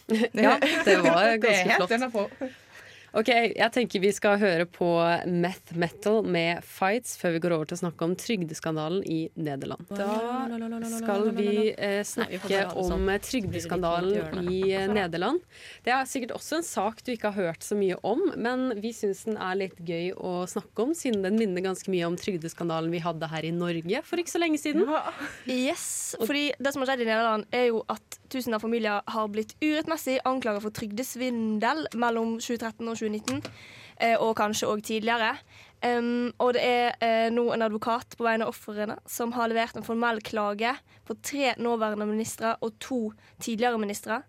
Ja, det var ganske flott. Ok, Jeg tenker vi skal høre på Meth Metal med Fights før vi går over til å snakke om trygdeskandalen i Nederland. Da skal vi eh, snakke om trygdeskandalen i eh, Nederland. Det er sikkert også en sak du ikke har hørt så mye om, men vi syns den er litt gøy å snakke om, siden den minner ganske mye om trygdeskandalen vi hadde her i Norge for ikke så lenge siden. Yes, fordi det som har skjedd i Nederland er jo at tusen av familier har blitt urettmessig anklaget for trygdesvindel mellom 2013 og 2019, eh, og kanskje òg tidligere. Um, og det er eh, nå en advokat på vegne av ofrene som har levert en formell klage på tre nåværende ministre og to tidligere ministre.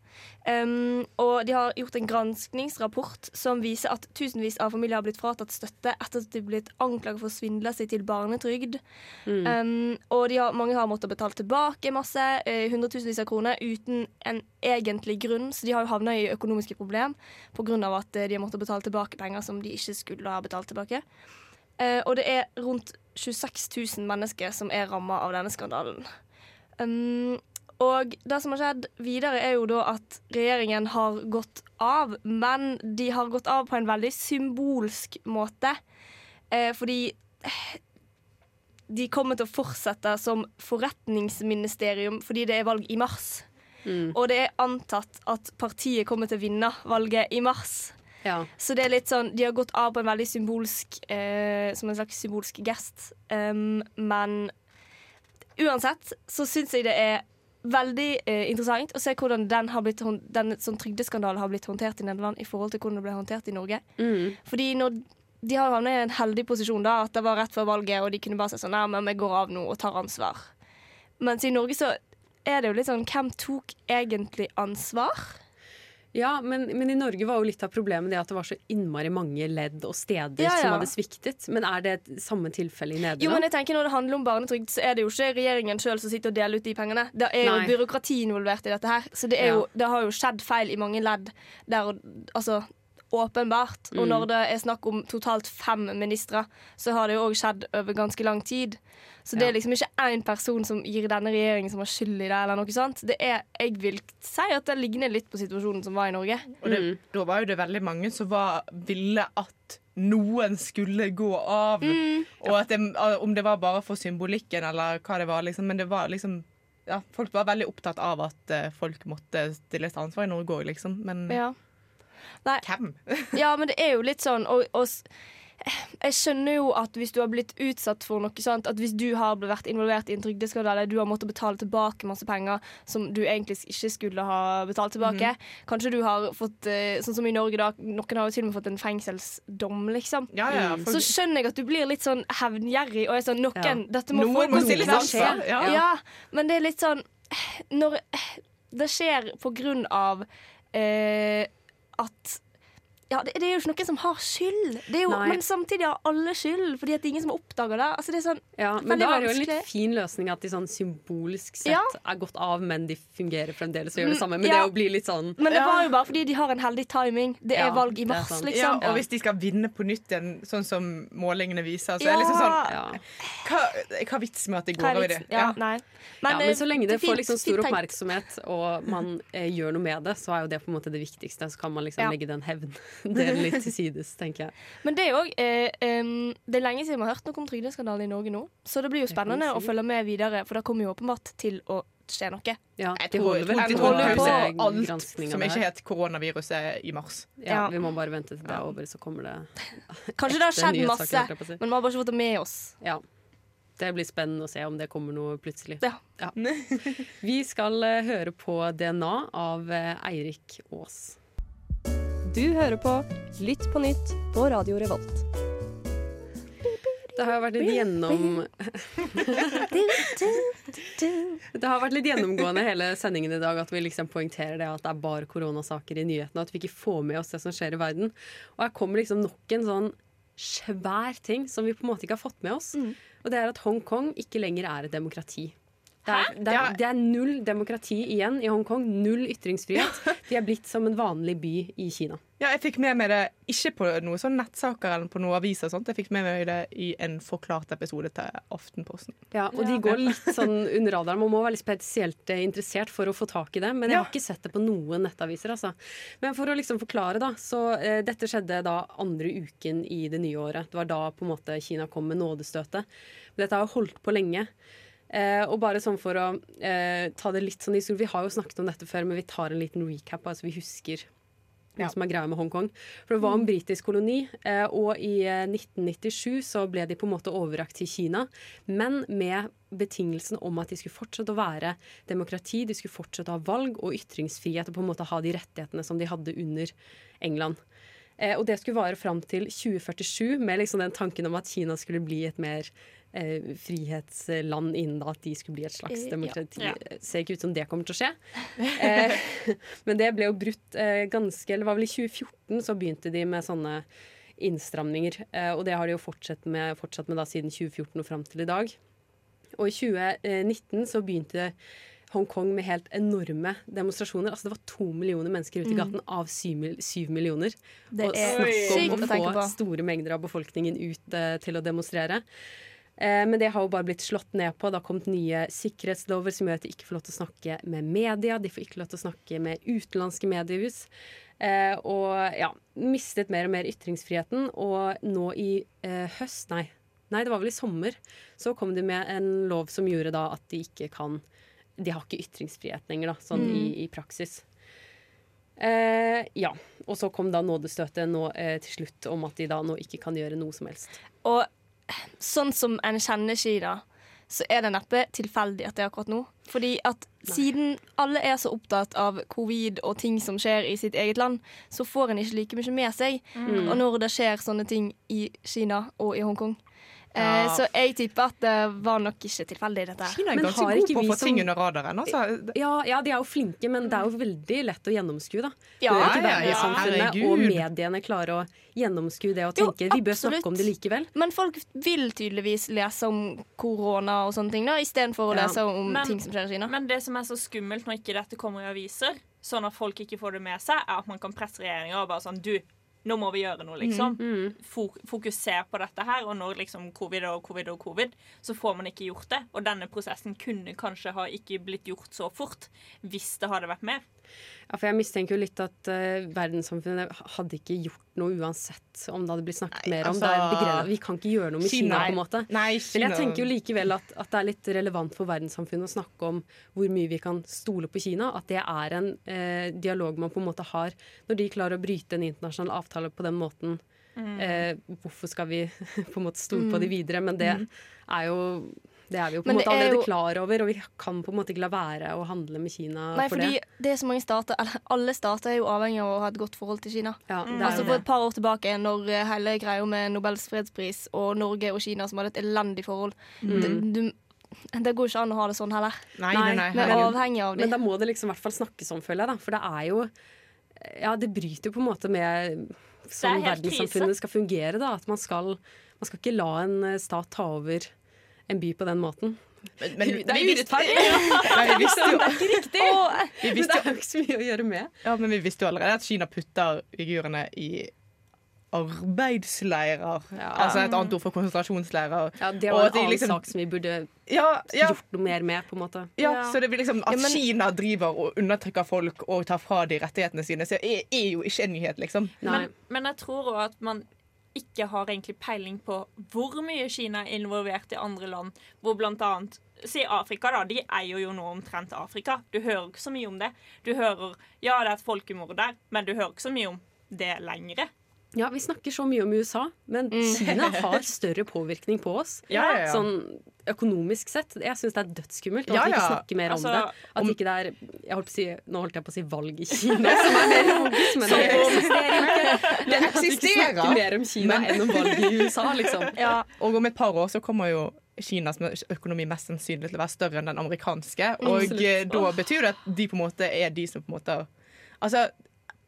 Um, og de har gjort en granskningsrapport som viser at tusenvis av familier har blitt fratatt støtte etter at de har blitt anklaget for å svindle seg til barnetrygd. Mm. Um, og de har, mange har måttet betale tilbake masse, eh, hundretusenvis av kroner, uten en egentlig grunn. Så de har jo havna i økonomiske problem pga. at eh, de har måttet betale tilbake penger som de ikke skulle ha betalt tilbake. Uh, og det er rundt 26 000 mennesker som er ramma av denne skandalen. Um, og det som har skjedd videre, er jo da at regjeringen har gått av, men de har gått av på en veldig symbolsk måte. Eh, fordi de kommer til å fortsette som forretningsministerium fordi det er valg i mars. Og det er antatt at partiet kommer til å vinne valget i mars. Ja. Så det er litt sånn, de har gått av på en veldig symbolsk eh, Som en slags symbolsk gest. Um, men uansett så syns jeg det er veldig eh, interessant å se hvordan den, har blitt, den sånn trygdeskandalen har blitt håndtert i Nederland i forhold til hvordan det ble håndtert i Norge. Mm. Fordi når de har havnet i en heldig posisjon da, at det var rett før valget, og de kunne bare si sånn Nei, men vi går av nå og tar ansvar. Mens i Norge så er det jo litt sånn Hvem tok egentlig ansvar? Ja, men, men i Norge var jo litt av problemet det at det var så innmari mange ledd og steder Ja, ja. som hadde sviktet. Men er det samme tilfelle i Nederland? Jo, men jeg tenker Når det handler om barnetrygd, så er det jo ikke regjeringen sjøl som sitter og deler ut de pengene. Det er jo Nei. byråkrati involvert i dette her. Så det, er jo, det har jo skjedd feil i mange ledd der og- Altså åpenbart. Og Mm. når det er snakk om totalt fem ministre, så har det jo òg skjedd over ganske lang tid. Så det Ja. er liksom ikke én person som gir denne regjeringen som har skyld i det, eller noe sånt. Det er, jeg vil si at det ligner litt på situasjonen som var i Norge. Og det, da var jo det veldig mange som var, ville at noen skulle gå av. Og at det, om det var bare for symbolikken eller hva det var. Liksom, men det var liksom ja, Folk var veldig opptatt av at eh, folk måtte stilles til ansvar i Norge òg, liksom. Men Ja. Nei. hvem? Ja, men det er jo litt sånn og, og Jeg skjønner jo at hvis du har blitt utsatt for noe sånt, at hvis du har vært involvert i en trygdeskandale, du har måttet betale tilbake masse penger som du egentlig ikke skulle ha betalt tilbake Kanskje du har fått eh, Sånn som i Norge, da. Noen har jo til og med fått en fengselsdom, liksom. Ja, ja, for... Så skjønner jeg at du blir litt sånn hevngjerrig og er sånn Noen, Ja. dette må Noen få konsekvenser. ja. Ja, men det er litt sånn Når det skjer på grunn av eh, at ja, det, det er jo ikke noen som har skyld, det er jo, men samtidig har alle skyld, fordi at det er ingen som har oppdaga det. Altså, det er sånn, Ja, men da er det jo en litt fin løsning at de sånn symbolsk sett Ja. er gått av, men de fungerer fremdeles og gjør det Mm, samme. Men ja. det å bli litt sånn Men det var jo bare fordi de har en heldig timing. Det er Ja, valg i mars, sånn. liksom. Og hvis de skal vinne på nytt igjen, sånn som målingene viser, så er det liksom sånn ja. Hva, hva vits med at det går er over det? Ja, nei. Men, ja, eh, men så lenge det, får liksom stor oppmerksomhet, og man eh, gjør noe med det, så er jo det på en måte det viktigste. Så kan man liksom Ja. legge den hevndelen litt til sides, tenker jeg. Men det er jo eh, um, Det er lenge siden vi har hørt noe om trygdeskandalen i Norge nå. Så det blir jo spennende si. å følge med videre, for det kommer jo åpenbart til å skje noe. Ja, Jeg de tror, holder vel de holder på er alt som ikke het koronaviruset i mars. Ja, Ja. vi må bare vente til det er over, så kommer det Kanskje det har skjedd masse, å si. men vi har bare ikke fått det med oss. Ja. Det blir spennende å se om det kommer noe plutselig. Ja. Vi skal eh, høre på DNA av eh, Eirik Aas. Du hører på Lytt på nytt på Radio Revolt. Det har jo vært litt gjennom Det har vært litt gjennomgående hele sendingen i dag at vi liksom poengterer det at det er bare koronasaker i nyhetene, og at vi ikke får med oss det som skjer i verden. Og her kommer liksom nok en sånn svær ting som vi på en måte ikke har fått med oss. Og det er at Hongkong ikke lenger er et demokrati. Det er, det, er, det er null demokrati igjen i Hongkong. Null ytringsfrihet. De er blitt som en vanlig by i Kina. Ja, jeg fikk med meg det ikke på noen sånn nettsaker eller på noen aviser. Sånt. Jeg fikk med meg det i en forklart episode til Aftenposten. Ja, og de går litt sånn under radaren. Man må være litt spesielt eh, interessert for å få tak i det. Men jeg har ikke sett det på noen nettaviser. Altså. Men for å liksom forklare, da. Så eh, dette skjedde da andre uken i det nye året. Det var da på en måte Kina kom med nådestøtet. Dette har holdt på lenge. Eh, og bare sånn for å eh, ta det litt sånn historie Vi har jo snakket om dette før, men vi tar en liten recap. Altså vi husker hva som er greia med Hongkong. For det var en britisk koloni, eh, og i eh, 1997 så ble de på en måte overrakt til Kina, men med betingelsen om at de skulle fortsette å være demokrati, de skulle fortsette å ha valg og ytringsfrihet og på en måte ha de rettighetene som de hadde under England. Eh, og det skulle vare fram til 2047, med liksom den tanken om at Kina skulle bli et mer eh, frihetsland innen da, at de skulle bli et slags demokrati. ja. Ja. Ser ikke ut som det kommer til å skje. Eh, men det ble jo brutt eh, ganske Eller var vel i 2014 så begynte de med sånne innstramninger. Eh, og det har de jo fortsatt med, fortsatt med da siden 2014 og fram til i dag. Og i 2019 så begynte Hongkong med helt enorme demonstrasjoner. Altså Det var to millioner mennesker ute i Mm. gaten av syv, syv millioner. Det og snakk om å få store mengder av befolkningen ut uh, til å demonstrere. Eh, men det har jo bare blitt slått ned på. Det har kommet nye sikkerhetslover som gjør at de ikke får lov til å snakke med media. De får ikke lov til å snakke med utenlandske mediehus. Eh, og ja, mistet mer og mer ytringsfriheten. Og nå i eh, høst, nei, Nei, det var vel i sommer. Så kom de med en lov som gjorde da at de ikke kan De har ikke ytringsfrihet lenger, da, sånn Mm. i, i praksis. Eh, ja. Og så kom da nådestøtet nå eh, til slutt om at de da nå ikke kan gjøre noe som helst. Og sånn som en kjenner Kina, så er det neppe tilfeldig at det er akkurat nå. Fordi at siden alle er så opptatt av covid og ting som skjer i sitt eget land, så får en ikke like mye med seg. Mm. Og når det skjer sånne ting i Kina og i Hongkong. Eh, Ja. så jeg tipper at det var nok ikke tilfeldig, dette. Kina er Men ganske gode på å få som- ting under radaren. Altså. Ja, ja, de er jo flinke, men det er jo veldig lett å gjennomskue, da. Ja, Bør ikke ja, ja, verdenssamfunnet herregud. og mediene klare å gjennomskue det og Jo, vi bør snakke om det likevel? Men folk vil tydeligvis lese om korona og sånne ting, da, istedenfor å Ja. lese om Men- ting som skjer i Kina. Men det som er så skummelt når ikke dette kommer i aviser, sånn at folk ikke får det med seg, er at man kan presse regjeringa og bare sånn Du, nå må vi gjøre noe, liksom. Mm. Fokuser på dette her. Og når liksom covid og covid og covid, så får man ikke gjort det. Og denne prosessen kunne kanskje ha ikke blitt gjort så fort hvis det hadde vært mer. Ja, for jeg mistenker jo litt at uh, verdenssamfunnet hadde ikke gjort noe uansett om det hadde blitt snakket mer om. altså, det. Vi kan ikke gjøre noe med Kina, på en måte. Nei, Men jeg tenker jo likevel at, at det er litt relevant for verdenssamfunnet å snakke om hvor mye vi kan stole på Kina. At det er en uh, dialog man på en måte har når de klarer å bryte en internasjonal avtale på den måten. Mm. Uh, hvorfor skal vi på en måte stole på Mm. de videre? Men det Mm. er jo det er vi jo på en måte er allerede jo- klar over, og vi kan på en måte ikke la være å handle med Kina Nei, for fordi det. det er så mange stater Eller alle stater er jo avhengig av å ha et godt forhold til Kina. Ja, det er altså For et par år tilbake, når eh, hele greia med Nobels fredspris og Norge og Kina som hadde et elendig forhold Mm. det, du, det går ikke an å ha det sånn heller. Nei, nei, nei, er herregud. avhengig av Men da må det liksom i hvert fall snakkes om, føler jeg. da For det er jo Ja, det bryter jo på en måte med sånn verdenssamfunnet verdenssamfunnet skal fungere. da At man skal, man skal ikke la en eh, stat ta over en by på den måten. Men, men, det er vi urettferdig! Vi visste jo Det er ikke riktig! Vi Men visste det er jo ikke så mye å gjøre med. Ja, men vi visste jo allerede at Kina putter uigurene i arbeidsleirer. Altså et annet ord for konsentrasjonsleirer. Ja, Det var en annen liksom- sak som vi burde Ja, ja. gjort noe mer med, på en måte. Ja, Ja. så det blir liksom At Ja, men- Kina driver og undertrykker folk og tar fra de rettighetene sine, så er, er jo ikke en nyhet, liksom. Nei. Men, men jeg tror òg at man ikke har egentlig peiling på hvor mye Kina er involvert i andre land. Hvor annet Si Afrika, da. De eier jo nå omtrent Afrika. Du hører ikke så mye om det. Du hører ja, det er et folkemord der, men du hører ikke så mye om det lengre. Ja, Vi snakker så mye om USA, men Kina har større påvirkning på oss. Ja, ja, ja. Sånn økonomisk sett. Jeg syns det er dødsskummelt at Ja, vi ikke ja. snakker mer Altså, om det. At om- ikke det er jeg holdt si, Nå holdt jeg på å si valg i Kina, som er mer logisk, men det eksisterer ikke. Det eksisterer. at vi ikke snakker mer om Kina Men- enn om valg i USA, liksom. Ja, og om et par år så kommer jo Kinas økonomi mest sannsynlig til å være større enn den amerikanske. Og Absolutt. eh, da betyr det at de på en måte er de som på en måte Altså,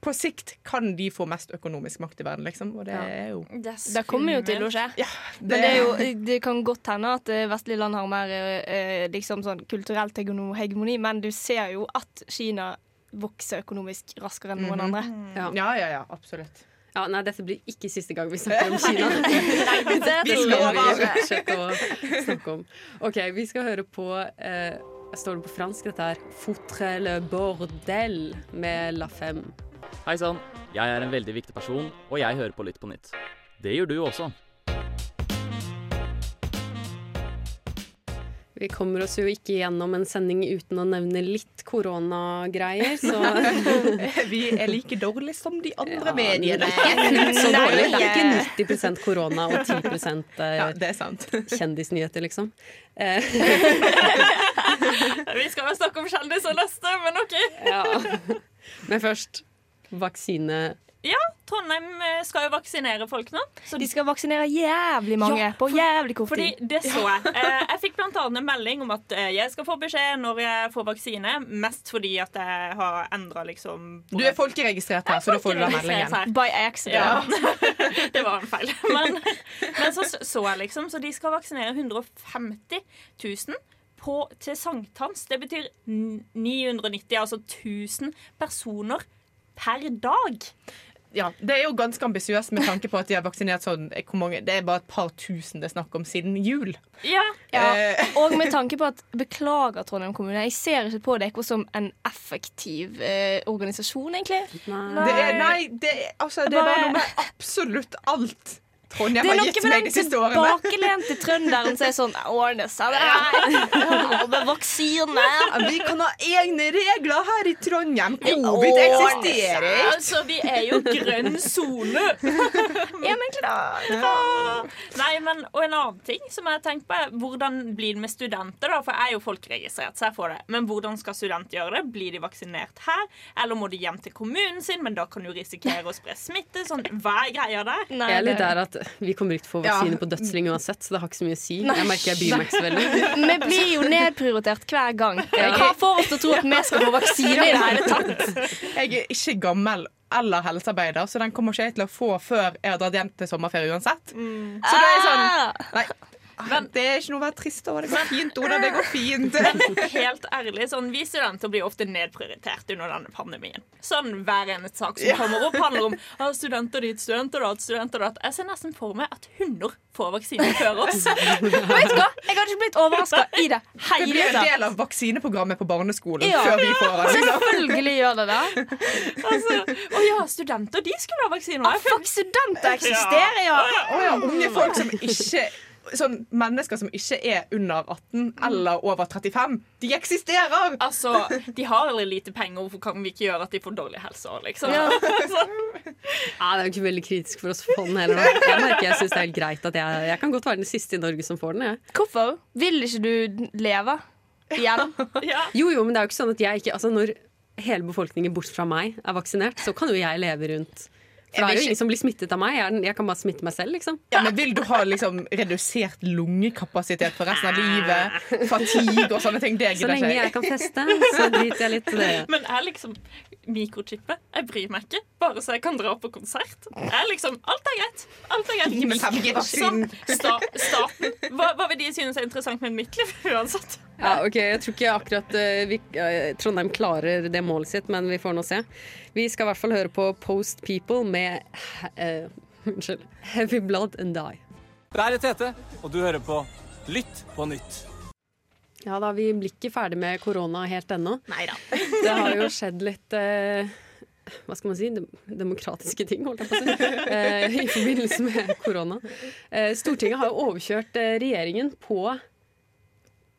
på sikt kan de få mest økonomisk makt i verden, liksom. Og det er jo Det, er Det kommer jo til å skje. Ja, Men det, er jo, det kan godt hende at eh, vestlige land har mer eh, liksom sånn kulturelt hegemoni- hegemoni, men du ser jo at Kina vokser økonomisk raskere enn noen Mhm. andre. Ja. Ja, ja, ja, absolutt. Ja, nei, dette blir ikke siste gang vi snakker om Kina. det det tror skal vi å snakke om. OK, vi skal høre på eh, Står det på fransk? Dette her? 'Foutre le bordel' med La Femme. Hei sann, jeg er en veldig viktig person, og jeg hører på Lytt på nytt. Det gjør du også. Vi kommer oss jo ikke gjennom en sending uten å nevne litt koronagreier, så Vi er like dårlige som de andre Ja, mediene. Så dårlig. Det er ikke 90 korona og 10 eh, Ja, det er sant. kjendisnyheter, liksom. Eh, Vi skal jo snakke om kjendiser neste, men OK. ja. Men først vaksine. Ja, Trondheim eh, skal jo vaksinere folk nå. Så De skal vaksinere jævlig mange Ja, på jævlig kort Fordi tid. det så jeg. Eh, Jeg fikk annet en melding om at eh, jeg skal få beskjed når jeg får vaksine. Mest fordi at jeg har endra liksom Du er folkeregistrert her, så da får du den meldingen. By accident. Ja. det var en feil. Men, men så så jeg liksom, så de skal vaksinere 150 000 på, til sankthans. Det betyr n- 990, altså 1000 personer per dag. Ja, Det er jo ganske ambisiøst med tanke på at de har vaksinert sånn hvor mange, Det er bare et par tusen det er snakk om siden jul. Ja. Ja. Eh, Og med tanke på at Beklager, Trondheim kommune. Jeg ser ikke på dere som en effektiv eh, organisasjon, egentlig. Det er, nei, det altså, det er bare noe med absolutt alt Trondheim Det er har noe gitt med meg den de siste årene. tilbakelente trønderen som er sånn Ordne seg, det her. Og med vaksine. Vi kan ha egne regler her i Trondheim. Covid eksisterer ikke. Altså, vi er jo grønn sone. Ja, men klart. Nei, men, og en annen ting som jeg har tenkt på er hvordan blir det med studenter? da? For jeg er jo folkeregistrert, så jeg får det. Men hvordan skal studenter gjøre det? Blir de vaksinert her? Eller må de hjem til kommunen sin? Men da kan du risikere å spre smitte. Sånn, hva er greia der? Jeg er litt der at vi kommer ikke til å få vaksine Ja. på dødsling uansett, så det har ikke så mye å si. Nei. Jeg merker jeg bryr meg ikke så veldig. Vi blir jo nedprioritert hver gang. Hva får oss til å tro at vi skal få vaksine i det hele tatt? Jeg er ikke gammel eller helsearbeider, så den kommer ikke jeg til å få før jeg har dratt hjem til sommerferie uansett. Så det er sånn Nei. Det er ikke noe å være trist over. Det går fint, Oda. Det går fint. Men helt ærlig, sånn, vi studenter blir ofte nedprioritert under denne pandemien. Sånn Hver eneste sak som kommer opp, handler om ah, studenter dit, studenter datt, studenter datt. Jeg ser nesten for meg at hunder får vaksine før oss. Vet du hva? Jeg hadde ikke blitt overraska i det hele Det blir en del av vaksineprogrammet på barneskolen Ja. før vi får liksom. Selvfølgelig gjør det det. altså, Å ja, studenter de skulle ha vaksine. Ah, fuck, studenter eksisterer, ja. Å ja, unge folk som ikke Sånn mennesker som ikke er under 18 eller over 35. De eksisterer! Altså, De har veldig lite penger, hvorfor kan vi ikke gjøre at de får dårlig helse òg, liksom? Ja. Ja, det er jo ikke veldig kritisk for oss den heller. Jeg merker jeg synes det er helt greit at jeg, jeg kan godt være den siste i Norge som får den. Jeg. Hvorfor? Vil ikke du leve igjen? Jo, jo, men det er jo ikke sånn at jeg ikke Altså, når hele befolkningen bort fra meg er vaksinert, så kan jo jeg leve rundt. For det er jo ingen som blir smittet av meg. Jeg, jeg kan bare smitte meg selv, liksom. Ja, men Vil du ha liksom redusert lungekapasitet for resten av livet? Fatigue og sånne ting? Det Så gidder lenge ikke jeg kan feste, så driter jeg litt i det. Men jeg liksom mikrochippet. Jeg bryr meg ikke, bare så jeg kan dra på konsert. Jeg liksom, Alt er greit. Alt er greit. Gi meg 5G-vaksinen. Så, sta, staten hva, hva vil de synes er interessant med mitt liv? Uansett. Ja, ok, Jeg tror ikke akkurat uh, vi, uh, Trondheim klarer det målet sitt, men vi får nå se. Vi skal i hvert fall høre på Post People med uh, Unnskyld. Heavy Blood and Die. Det er Tete, og du hører på Lytt på nytt. Ja da, vi blir ikke ferdig med korona helt ennå. Det har jo skjedd litt hva skal man si, dem- demokratiske ting, holdt jeg på å si, eh, i forbindelse med korona. Eh, Stortinget har jo overkjørt eh, regjeringen på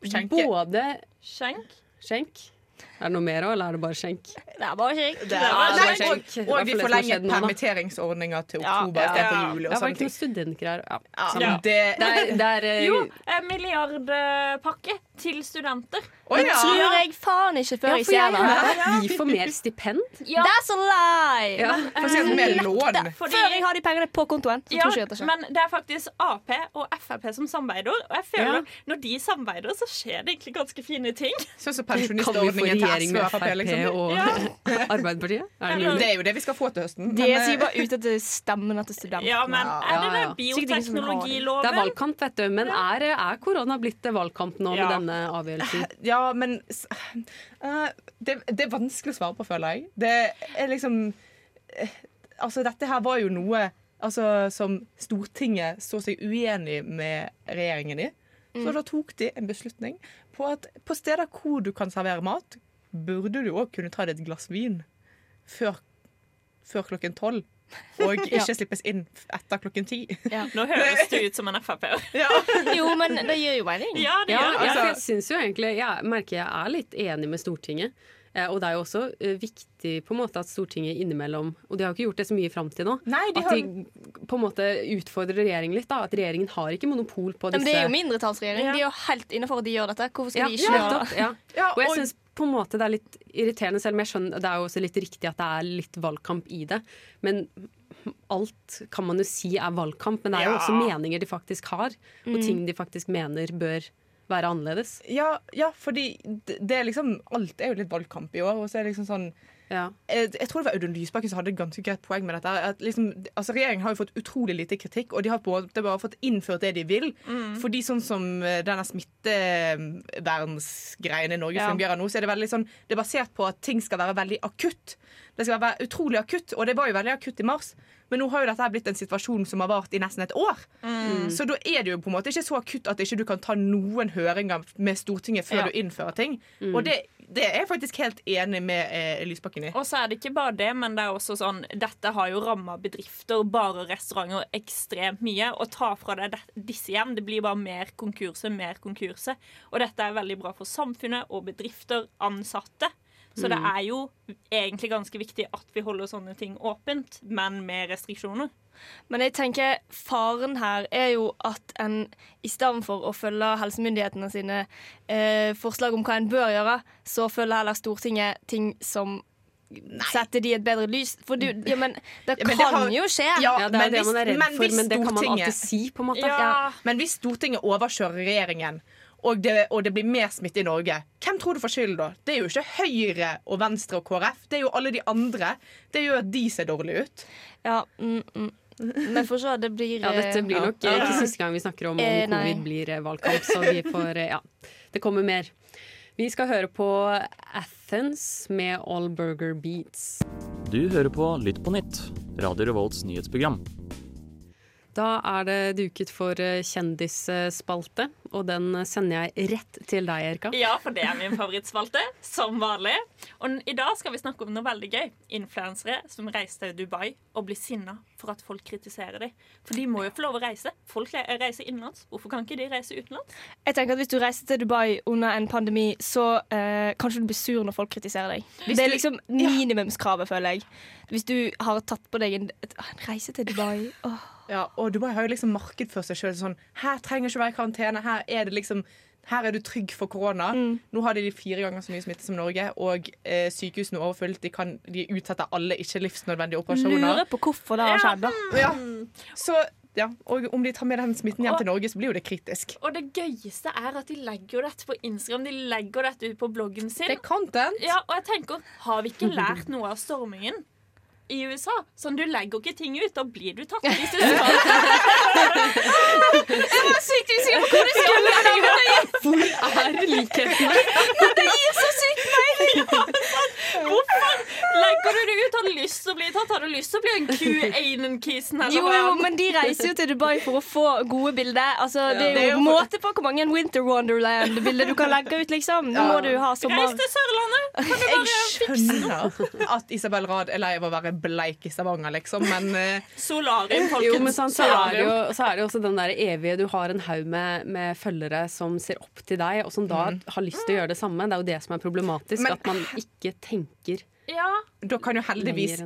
Skjenke. både Skjenk. skjenk Er det noe mer òg, eller er det bare skjenk? Det er bare skjenk. Det er skjenk. og, og vi da. permitteringsordninga til oktober ja, istedenfor Ja, jul. det og var sånne ikke noen ting. studentgreier. Ja. Ja, det, Det er, det er eh, Jo, en milliardpakke til studenter. Å, Det tror jeg faen ikke før ja, jeg ser det. vi får mer stipend. Ja. That's a lie! Ja. For eksempel med lån. Fordi- Før jeg har de pengene på kontoen, så Ja, tror jeg dette men det er faktisk Ap og Frp som samarbeider. Og jeg føler Ja. når de samarbeider, så skjer det egentlig ganske fine ting. Sånn som pensjonistordningen til regjering med Frp. Liksom. og Arbeiderpartiet? Er det? Det er jo det vi skal få til høsten. De men, bare ut at bare stemmer etter stemmene til studentene. Ja, men er det ja, ja. den det. bioteknologiloven? Det er valgkamp, vet du. Men er, er korona blitt valgkamp nå Ja. med denne avgjørelsen? Ja, men eh, det, det er vanskelig å svare på, føler jeg. Det er liksom eh, Altså, dette her var jo noe altså, som Stortinget så seg uenig med regjeringen i. Så da tok de en beslutning på at på steder hvor du kan servere mat, burde du òg kunne ta deg et glass vin før, før klokken tolv. Og ikke slippes inn etter klokken ti. Nå høres du ut som en Frp-er. Jo, men det gjør jo mening. Ja, det Ja, gjør det. ja, altså- jeg synes jo egentlig Jeg merker jeg er litt enig med Stortinget. Eh, og det er jo også eh, viktig på en måte at Stortinget innimellom Og de har jo ikke gjort det så mye fram til nå. Nei, de at har de på en måte utfordrer regjeringen litt. da At regjeringen har ikke monopol på Men det er jo mindretallsregjering. Ja. De er jo helt innafor at de gjør dette. Hvorfor skal ja, de ikke gjøre det? ja. Ja, Og jeg og- syns på en måte det er litt irriterende, selv om jeg skjønner det er jo også litt riktig at det er litt valgkamp i det. Men alt kan man jo si er valgkamp, men det er jo Ja. også meninger de faktisk har, og ting de faktisk mener bør være annerledes. Ja, ja, fordi det, det er liksom Alt er jo litt valgkamp i år. Og så er det liksom sånn Ja. jeg, jeg tror det var Audun Lysbakken som hadde et ganske greit poeng med dette. At liksom, altså Regjeringen har jo fått utrolig lite kritikk, og de har på en måte bare fått innført det de vil. Fordi sånn som eh, denne smittevernsgreien i Norge Ja. fungerer nå, så er det veldig sånn Det er basert på at ting skal være veldig akutt. Det skal være utrolig akutt, og det var jo veldig akutt i mars. Men nå har jo dette blitt en situasjon som har vart i nesten et år. Så da er det jo på en måte ikke så akutt at ikke du kan ta noen høringer med Stortinget før Ja. du innfører ting. Og det Det er jeg faktisk helt enig med eh, Lysbakken i. Og så er det ikke bare det, men det er også sånn Dette har jo ramma bedrifter, bare restauranter, ekstremt mye. Å ta fra deg disse hjem, det blir bare mer konkurser, mer konkurser. Og dette er veldig bra for samfunnet og bedrifter, ansatte. Så det Mm. er jo egentlig ganske viktig at vi holder sånne ting åpent, men med restriksjoner. Men jeg tenker faren her er jo at en i stedet for å følge helsemyndighetene sine eh, forslag om hva en bør gjøre, så følger heller Stortinget ting som setter de et bedre lys. For du, ja, men det Ja, kan det har- jo skje. Ja, Ja, det er men det hvis- man er redd for, men det kan man alltid si, på en måte. Ja. Men hvis Stortinget overkjører regjeringen, og det, og det blir mer smitte i Norge, hvem tror du får skyld da? Det er jo ikke Høyre og Venstre og KrF, det er jo alle de andre. Det gjør at de ser dårlig ut. Ja, mm, mm. Men for så, det blir Ja, dette blir nok ja. eh, ikke siste gang vi snakker om om Eh, covid blir eh, valgkamp, så vi får eh, Ja. Det kommer mer. Vi skal høre på Athens med All Burger Beats. Du hører på Lytt på nytt, Radio Revolts nyhetsprogram. Da er det duket for eh, kjendisspalte, og den sender jeg rett til deg, Erika. Ja, for det er min favorittspalte, som vanlig. Og i dag skal vi snakke om noe veldig gøy. Influensere som reiser til Dubai og blir sinna for at folk kritiserer dem. For de må jo få lov å reise. Folk reiser innenlands. Hvorfor kan ikke de reise utenlands? Jeg tenker at Hvis du reiser til Dubai under en pandemi, så eh, kanskje du blir sur når folk kritiserer deg. Hvis det er liksom minimumskravet, føler jeg. Hvis du har tatt på deg en, en reise til Dubai åh. Ja, og Dubai har jo liksom markedsført seg sjøl sånn Her trenger ikke være i karantene. Her er det liksom her er du trygg for korona. Nå har de fire ganger så mye smitte som Norge, og eh, sykehusene er overfylt. De, kan, de utsetter alle ikke livsnødvendige operasjoner. Lurer på hvorfor det har skjedd, da. Ja. Så, ja, og om de tar med den smitten hjem til Norge, så blir jo det kritisk. Og det gøyeste er at de legger dette på Instagram. De legger dette ut på bloggen sin. Det er content. Ja, og jeg tenker, har vi ikke lært noe av stormingen? I USA. Sånn, Du legger ikke ting ut, da blir du tatt. Hvis du skal. Jeg var sykt usikker på hvor du skulle Hvor er likhetene? Det gir så sykt mening! Hvorfor legger du det ut? Har du lyst til å bli tatt? Har du lyst til å bli en Q-Ainen-kisen? Jo, jo, men de reiser jo til Dubai for å få gode bilder. Altså, det det er er jo måte på hvor mange Winter Wonderland-bilder du kan legge ut, liksom. Nå må du ha sommer... Reis til Sørlandet! Kan du Jeg bare fikse noe? skjønner at Isabel Rad er lei av å være bleik i Stavanger, liksom, men eh, Solarium, folkens. Jo, men sånn, så, er det jo, så er det jo også den der evige Du har en haug med, med følgere som ser opp til deg, og som da har lyst til å gjøre det samme. Det er jo det som er problematisk. Men- at man ikke tenker Ja. da kan jo heldigvis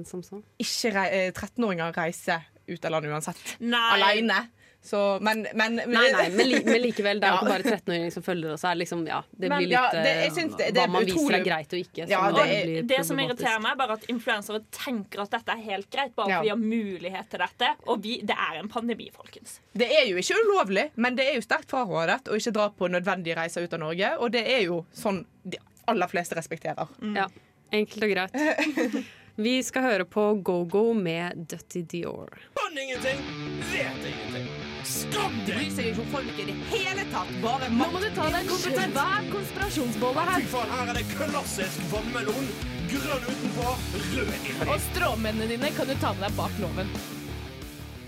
ikke rei- eh, 13-åringer reise ut av landet uansett. Nei. Alene. Så, men, men, Nei, nei, men, li, men likevel, det er jo Ja. bare 13-åringer som følger oss. Liksom, ja, det blir litt ja, det- eh, jeg synes det- det hva man viser er greit og ikke. Ja, som det blir Det som irriterer meg, er bare at influensere tenker at dette er helt greit, bare Ja. fordi de har mulighet til dette. Og vi, det er en pandemi, folkens. Det er jo ikke ulovlig, men det er jo sterkt frarådet å ikke dra på nødvendige reiser ut av Norge. Og det er jo sånn de aller fleste respekterer. Ja, enkelt og greit. Vi skal høre på Go-Go med Dutty Dior. Kan ingenting, vet ingenting. Skam deg! Bryr seg ikke om folk i det hele tatt. Bare Nå må du ta deg en kompetent- Hver konspirasjonsbolle Fy faen, her er det klassisk vannmelon. Grønn utenpå, rød inni. Og stråmennene dine kan du ta med deg bak loven.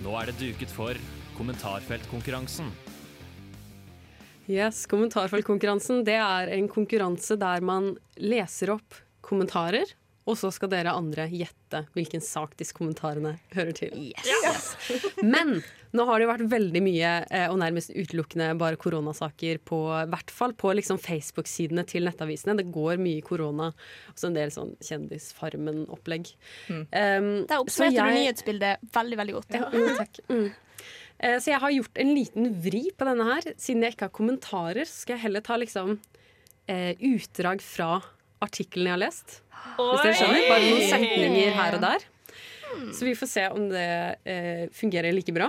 Nå er det duket for kommentarfeltkonkurransen. Yes, Kommentarfeltkonkurransen det er en konkurranse der man leser opp kommentarer, og så skal dere andre gjette hvilken sak disse kommentarene hører til. Men nå har det jo vært veldig mye, eh, og nærmest utelukkende bare koronasaker på hvert fall på liksom Facebook-sidene til nettavisene. Det går mye korona, og så en del sånn Kjendisfarmen-opplegg. Um, Der oppsummerte jeg... du nyhetsbildet veldig, veldig godt. ja, mm, takk. Mm. Uh, Så jeg har gjort en liten vri på denne her. Siden jeg ikke har kommentarer, så skal jeg heller ta liksom uh, utdrag fra artikkelen jeg har lest. Hvis dere skjønner. Bare noen setninger her og der. Så vi får se om det eh, fungerer like bra.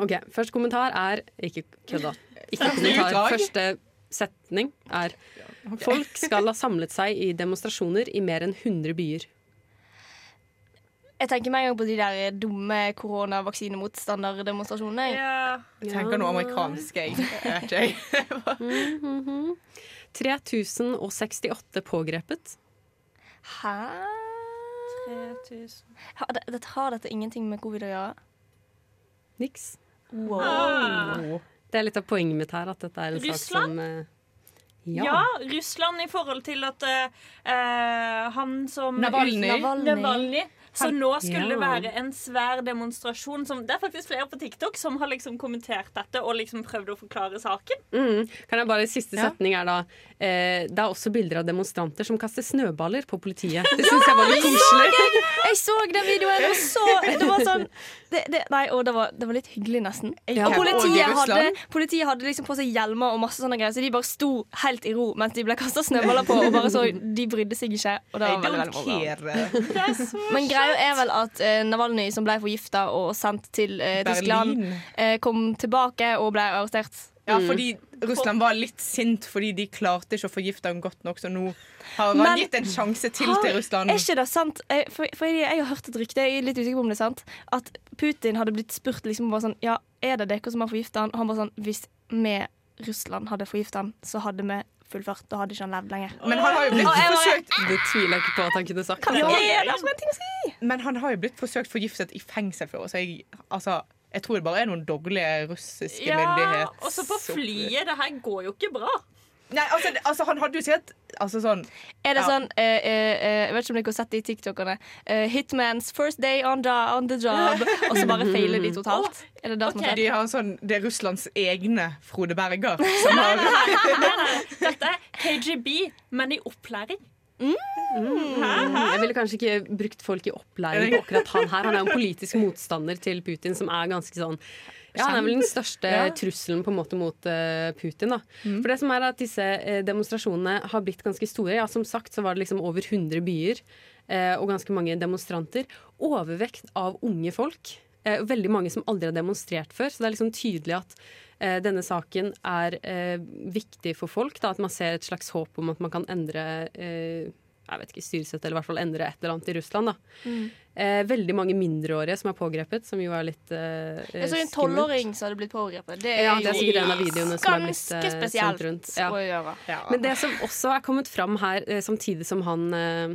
Ok, Første kommentar er Ikke kødda. Ikke kommentar. Første setning er Folk skal ha samlet seg i demonstrasjoner i mer enn 100 byer. Jeg tenker meg en gang på de der dumme koronavaksinemotstanderdemonstrasjonene. Jeg tenker noe amerikansk, jeg. mm. Mhm. 3068 pågrepet. Hæ? 3000 Har, det, det, har dette ingenting med covid å gjøre? Niks. Wow. Ah. Det er litt av poenget mitt her, at dette er en sak Russland? som eh, Ja. Russland i forhold til at eh, eh, han som Navalny. Navalny. Navalny. Så nå skulle det være en svær demonstrasjon. Som, det er faktisk flere på TikTok som har liksom kommentert dette og liksom prøvd å forklare saken. Mm. Kan jeg bare, Siste setning er da eh, Det er også bilder av demonstranter som kaster snøballer på politiet. Det syns jeg var litt koselig. Jeg så den videoen, og så Det var sånn det, det, Nei, og det var, det var litt hyggelig, nesten. Ja. Og politiet hadde, politiet hadde liksom på seg hjelmer og masse sånne greier, så de bare sto helt i ro mens de ble kasta snøballer på, og bare så De brydde seg ikke. Og det var veldig, veldig bra. Men greia er vel at eh, Navalny, som ble forgifta og sendt til eh, Tyskland, eh, kom tilbake og ble arrestert. Ja, Mm. fordi Russland var litt sint fordi de klarte ikke å forgifte ham godt nok, så nå har han Men- gitt en sjanse til Har- til Russland. Er ikke det sant? Eh, For, for jeg, jeg har hørt et rykte, jeg er litt usikker på om det er sant, at Putin hadde blitt spurt liksom bare sånn Ja, er det dere som har forgifta han? Og han bare sånn Hvis vi, Russland, hadde forgifta han, så hadde vi fullført. Da hadde ikke han levd lenger. Men han har jo blitt Og forsøkt Det tviler jeg ikke på at han kunne sagt. Ja. er det som er en ting å si? Men han har jo blitt forsøkt forgiftet i fengsel før, så jeg, altså, jeg tror det bare er noen dårlige russiske Ja, myndigheter. også på flyet. Det her går jo ikke bra. Nei, altså, altså, han hadde jo sett altså, sånn Er det Ja. sånn uh, uh, eh, Jeg vet ikke om dere har sett de i TikTokene. Uh, Hitman's first day on, da, on the job. Og så bare feiler de totalt. Er det det som har De har sånn, Det er Russlands egne Frode Berger som har nei, nei, nei, nei. Dette er KGB, men i opplæring. Mm. Jeg ville kanskje ikke brukt folk i opplæring på akkurat han her. Han er jo en politisk motstander til Putin som er ganske sånn ja, Han er vel den største Ja. trusselen på en måte mot eh, Putin. da. Mm. For det som er at Disse eh, demonstrasjonene har blitt ganske store. Ja, Som sagt så var det liksom over 100 byer eh, og ganske mange demonstranter. Overvekt av unge folk. Eh, veldig mange som aldri har demonstrert før. Så det er liksom tydelig at eh, denne saken er eh, viktig for folk. Da, at man ser et slags håp om at man kan endre eh, jeg vet ikke, styresett, eller i hvert fall endre et eller annet i Russland. da. Mm. Eh, veldig mange mindreårige som er pågrepet, som jo er litt eh, Jeg så en tolvåring som hadde blitt pågrepet. Det er, Ja, det er sikkert en av videoene som er blitt eh, spesielt rundt. Ja. å gjøre. Men det som også er kommet fram her, eh, samtidig som han eh,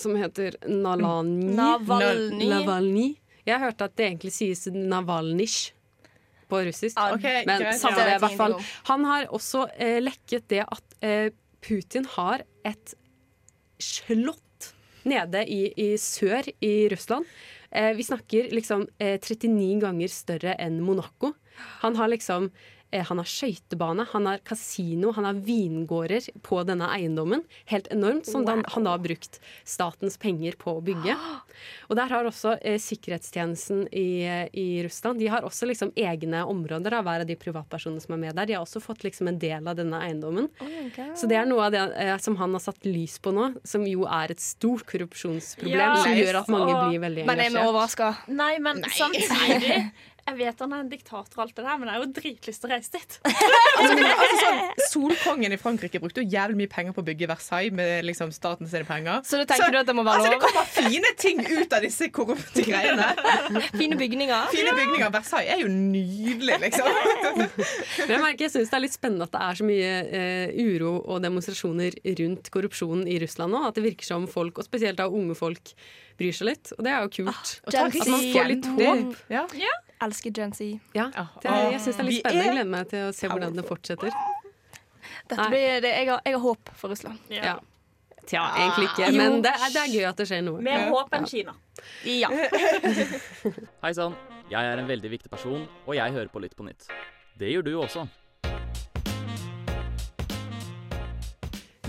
som heter Nalani Navalny. Navalny. Jeg hørte at det egentlig sies Navalnysj på russisk. Okay, Men greit. samme det, i hvert fall. Han har også eh, lekket det at eh, Putin har et slott nede i, i sør i Russland. Eh, vi snakker liksom eh, 39 ganger større enn Monaco. Han har liksom han har skøytebane, han har kasino, han har vingårder på denne eiendommen. Helt enormt, som han, han da har brukt statens penger på å bygge. Og der har også eh, sikkerhetstjenesten i, eh, i Russland De har også liksom egne områder av hver av de privatpersonene som er med der. De har også fått liksom en del av denne eiendommen. Så det er noe av det eh, som han har satt lys på nå, som jo er et stort korrupsjonsproblem, Ja. som gjør at mange Og- blir veldig engasjert. Men er vi overraska? Nei, men samtidig Jeg vet han er en diktator, og alt det der, men jeg har jo dritlyst til å reise dit. altså, men, altså, sånn, Solkongen i Frankrike brukte jo jævlig mye penger på å bygge Versailles med liksom, staten sine penger. Så du tenker du at det må være altså, lov? Det kommer fine ting ut av disse korrupte greiene. Fine bygninger. Fine bygninger. Versailles er jo nydelig, liksom. Men jeg merker, jeg synes det er litt spennende at det er så mye eh, uro og demonstrasjoner rundt korrupsjonen i Russland nå. At det virker som folk, og spesielt da unge folk, bryr seg litt. Og det er jo kult. Ah, at man får litt håp. Ja. Ja. Elsker Gen Z. Ja, det er, jeg syns det er litt spennende. Jeg gleder meg til å se hvordan det fortsetter. Dette blir, det, jeg, har, jeg har håp for Russland. Ja. Tja, egentlig ikke, men det er, det er gøy at det skjer noe. Mer håp enn Kina. Ja. Hei sann, jeg er en veldig viktig person, og jeg hører på Lytt på nytt. Det gjør du også.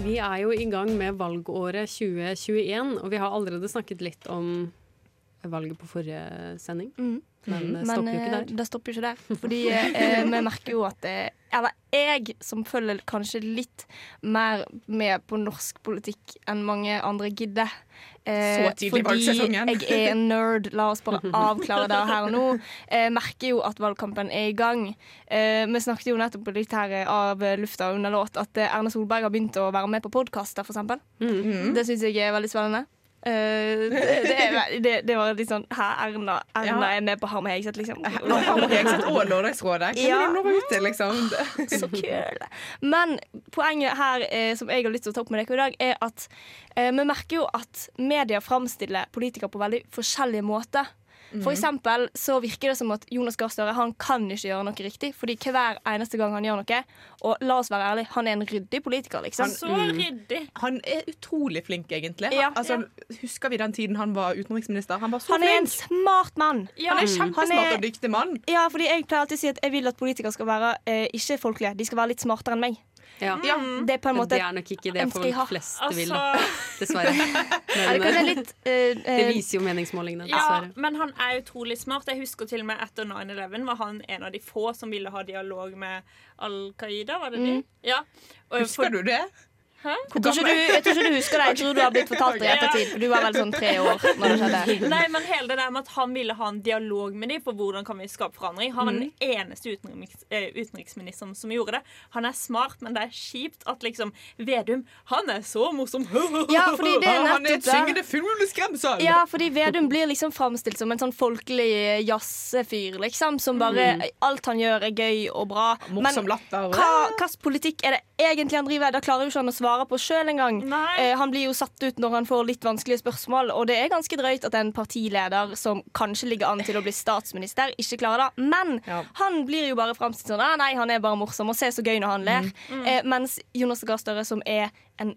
Vi er jo i gang med valgåret 2021, og vi har allerede snakket litt om valget på forrige sending. Mm. Men det Men stopper jo ikke eh, der. det stopper jo ikke der. Fordi eh, vi merker jo at eh, Eller jeg, som følger kanskje litt mer med på norsk politikk enn mange andre gidder. Eh, Så tidlig valgsesongen. Fordi jeg er en nerd, la oss bare avklare det her og nå. Eh, merker jo at valgkampen er i gang. Eh, vi snakket jo nettopp litt her av lufta under låt at eh, Erna Solberg har begynt å være med på podkaster, for eksempel. -hmm. Det syns jeg er veldig spennende. Eh, det, det, det, var litt sånn Hæ, Erna, Erna Ja. er med på Harm Hegseth, liksom. Og Harm Hegseth og Lørdagsrådet. Hvem Ja. er det når liksom? Så kul. Men poenget her eh, som jeg har lyst til å ta opp med dere i dag, er at eh, vi merker jo at media framstiller politikere på veldig forskjellige måter. For eksempel så virker det som at Jonas Gahr Støre han kan ikke gjøre noe riktig. Fordi hver eneste gang han gjør noe Og la oss være ærlig, han er en ryddig politiker, liksom. Så ryddig. Han er utrolig flink, egentlig. Ja. Altså, Husker vi den tiden han var utenriksminister? Han var så Han er en smart mann. Han er kjempesmart er- og dyktig mann. Ja, fordi jeg pleier alltid å si at jeg vil at politikere skal være eh, ikke folkelige. De skal være litt smartere enn meg. Ja. Det er på en måte det er nok ikke det folk ha. flest Altså- vil, da. Dessverre. Men, det kanskje litt uh... det eh, viser jo meningsmålingene, Ja, men han er utrolig smart. Jeg husker til og med etter 9-11 var han en av de få som ville ha dialog med Al Qaida, var det de? Mm. Ja. Og Husker du det? Hæ? Jeg tror, ikke du, jeg tror ikke du husker det. Jeg tror du har blitt fortalt det i ettertid. Du var vel sånn tre år når det skjedde. Nei, men hele det der med at han ville ha en dialog med dem på hvordan kan vi skape forandring. Han var den eneste utenriks, eh, utenriksministeren som gjorde det. Han er smart, men det er kjipt at liksom Vedum Han er så morsom! Ja, fordi det er nettopp Han er et syngende fugleskremsel! Ja, fordi Vedum blir liksom framstilt som en sånn folkelig jazzefyr, liksom. Som bare Alt han gjør, er gøy og bra. Morsom latter. hva slags politikk er det egentlig han driver? Da klarer jo ikke han å svare på sjøl engang. Eh, han blir jo satt ut når han får litt vanskelige spørsmål, og det er ganske drøyt at en partileder som kanskje ligger an til å bli statsminister, ikke klarer det. Men han blir jo bare framstilt sånn ah, Nei, han er bare morsom, og se så gøy når han ler. Eh, mens Jonas Gahr Støre, som er en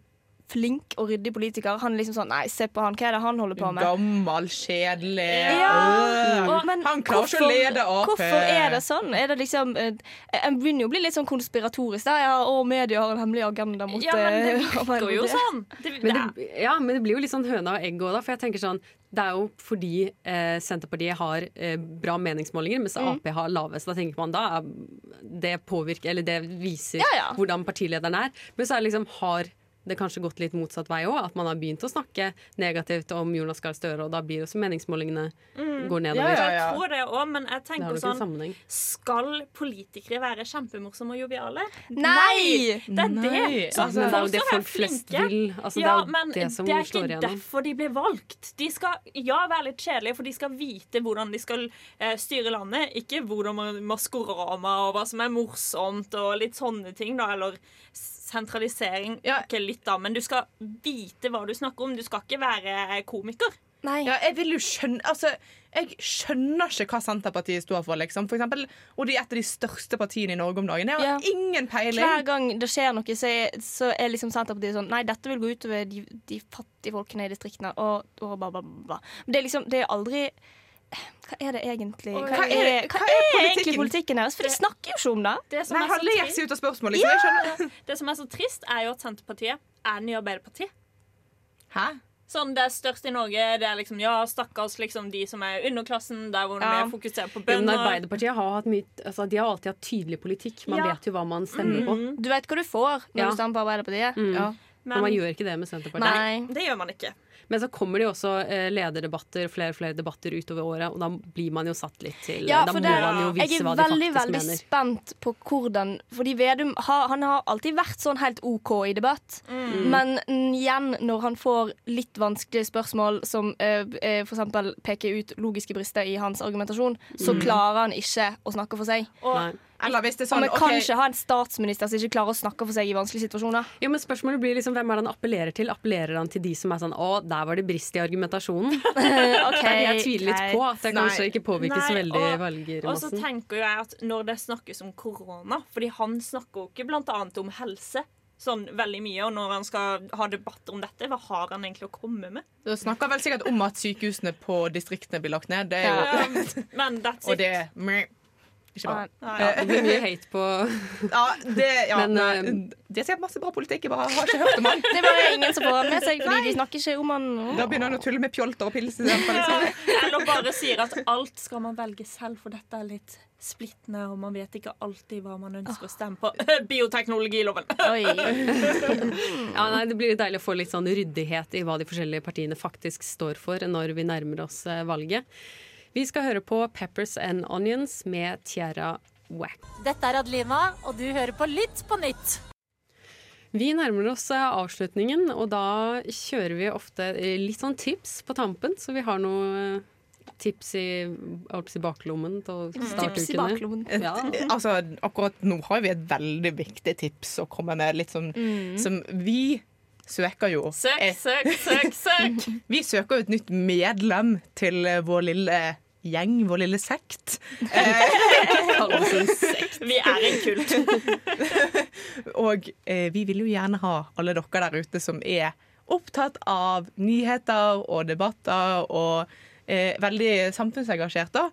flink og ryddig politiker, han er liksom sånn Nei, se på han, hva er det han holder på med? Gammel, kjedelig Ja, Øh. og- men Han klarer ikke å lede Ap. Hvorfor er det sånn? Er det liksom En begynner jo å bli litt sånn konspiratorisk. Da. Ja, og media har en hemmelig agenda mot Ja, men det eh, virker jo sånn. Det, Men det, ja, men det blir jo litt sånn høna og egg òg, da. For jeg tenker sånn Det er jo fordi eh, Senterpartiet har eh, bra meningsmålinger, mens Mm. Ap har lavest. Da tenker man da Det påvirker Eller det viser Ja, ja. hvordan partilederen er. Men så er det liksom har det kanskje gått litt motsatt vei òg. At man har begynt å snakke negativt om Jonas Gahr Støre, og da blir også meningsmålingene Mm. går Ja, nedover. Jeg tror det òg, men jeg tenker sånn. Skal politikere være kjempemorsomme og joviale? Nei! Det er det. Så Altså, men det er jo det folk flest vil. Altså, det er ja, men det som det er ikke igjennom. derfor de blir valgt. De skal ja, være litt kjedelige, for de skal vite hvordan de skal eh, styre landet. Ikke hvordan man Maskorama og hva som er morsomt og litt sånne ting, da. Eller sentralisering. Ikke litt, da, men du skal vite hva du snakker om. Du skal ikke være komiker. Ja, jeg vil jo skjønne Altså, jeg skjønner ikke hva Senterpartiet står for, liksom. For eksempel, og de er et av de største partiene i Norge om dagen. Jeg har Ja. ingen peiling. Hver gang det skjer noe, så er, så er liksom Senterpartiet sånn Nei, dette vil gå utover de, de fattige folkene i distriktene. Og, og bla, bla, bla. Men det er liksom Det er aldri Hva er det egentlig Hva, hva er- er, hva hva er er politikken? egentlig politikken deres? For de snakker jo ikke om det. Det som Nei, han leser trist- ut av spørsmålet, liksom. Jeg. Det som er så trist, er jo at Senterpartiet er nye Arbeiderpartiet. Hæ? Sånn, Det er størst i Norge. Det er liksom, ja, Stakkars liksom, de som er underklassen, der hvor Ja. vi fokuserer på bønder. men. Arbeiderpartiet har, hatt mye, altså, de har alltid hatt tydelig politikk. Man Ja. vet jo hva man stemmer på. Du vet hva du får når Ja. du stemmer på Arbeiderpartiet. Mm. Ja. Men man gjør ikke det med Senterpartiet. Nei. Det gjør man ikke. Men så kommer det jo også eh, lederdebatter, flere og flere debatter utover året, og da blir man jo satt litt til Ja, Da må det, man jo vise hva hva de faktisk mener. Jeg er veldig veldig spent på hvordan Fordi Vedum har, han har alltid vært sånn helt OK i debatt. Mm. Men igjen, når han får litt vanskelige spørsmål som uh, for eksempel peker ut logiske brister i hans argumentasjon, så Mm. klarer han ikke å snakke for seg. Nei. Eller hvis det er Og sånn vi kan ok, ikke ha en statsminister som ikke klarer å snakke for seg i vanskelige situasjoner. Jo, men spørsmålet blir liksom Hvem er det han appellerer til? Appellerer han til de som er sånn Å, der var det brist i argumentasjonen? okay, Der jeg tviler litt på at det Nei. kanskje ikke påvirkes så Nei, veldig og- Og så tenker jeg at når det snakkes om korona Fordi han snakker jo ikke annet om helse sånn veldig mye, og når han skal ha debatter om dette, hva har han egentlig å komme med? Du snakker vel sikkert om at sykehusene på distriktene blir lagt ned. Det er jo Ja, men that's Og det Ikke bra. Ja, det blir mye hate på Ja, det, ja, Men, nei, eh, det er masse bra politikk. Jeg bare har ikke hørt om han. Det er bare ingen som får med seg, fordi de snakker ikke om han. Da begynner han å tulle med pjolter og pils. Liksom. Eller bare sier at alt skal man velge selv, for dette er litt splittende, og man vet ikke alltid hva man ønsker å stemme på. Bioteknologiloven. Ja, nei, Det blir litt deilig å få litt sånn ryddighet i hva de forskjellige partiene faktisk står for når vi nærmer oss eh, valget. Vi skal høre på Peppers and Onions med Tiara Wack. Dette er Adelina, og du hører på Litt på nytt. Vi nærmer oss eh, avslutningen, og da kjører vi ofte eh, litt sånn tips på tampen. Så vi har noe eh, tips i, si baklommen til å starte Tips i ukene. baklommen. Ja. Altså, akkurat nå har vi et veldig viktig tips å komme med. Litt sånn Mm. som vi søker jo Søk, søk, søk, søk! Vi søker jo et nytt medlem til vår lille gjeng, vår lille sekt. Vi er en kult. Og eh, vi vil jo gjerne ha alle dere der ute som er opptatt av nyheter og debatter og eh, veldig samfunnsengasjert, da.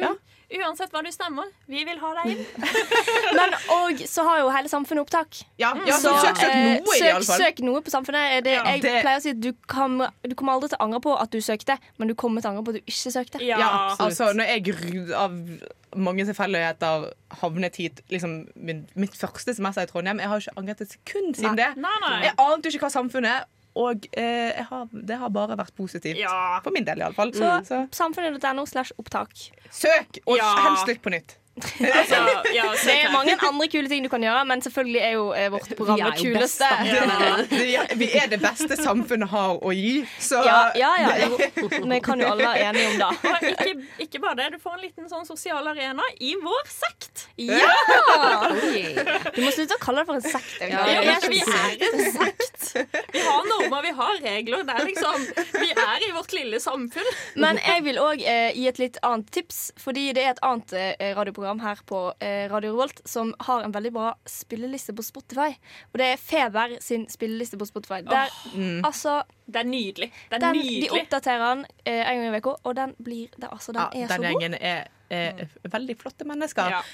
Ja. Uansett hva du stemmer, vi vil ha deg inn. Men og så har jo hele samfunnet opptak. Ja, ja, så søk- søk eh, noe i i søk, alle fall. søk noe på samfunnet. Det, Ja, jeg det- pleier å si at du, kan, du kommer aldri til å angre på at du søkte, men du kommer til å angre på at du ikke søkte. Ja, altså når jeg av mange tilfeldigheter havnet hit liksom min, mitt første semester i Trondheim Jeg har ikke angret et sekund siden Nei. det. Nei, nei. Jeg ante jo ikke hva samfunnet og eh, jeg har, det har bare vært positivt. For min del, iallfall. Så Så samfunnet.no slash opptak. søk, og Ja. helst litt på nytt. Altså, ja, Det er mange andre kule ting du kan gjøre, men selvfølgelig er jo eh, vårt program Vi er det kuleste. best, kuleste. Vi er- det beste samfunnet har å gi, så Ja, ja, ja. Vi kan jo alle være enige om det. Og ikke, ikke bare det, du får en liten sånn sosial arena i vår sekt. Ja! Du må slutte å kalle det for en sekt. Ja, men vi er en sekt. Vi har normer, vi har regler. Det er liksom, vi er i vårt lille samfunn. Men jeg vil òg eh, gi et litt annet tips, fordi det er et annet eh, radioprogram her på eh, Radio Revolt som har en veldig bra spilleliste på Spotify. Og det er Feber sin spilleliste på Spotify. Der, oh, mm. altså Det er nydelig. Det er den, nydelig. De oppdaterer den eh, en gang i uka, og den blir det, altså, den Ja, er så den god. gjengen er, er veldig flotte mennesker. Ja.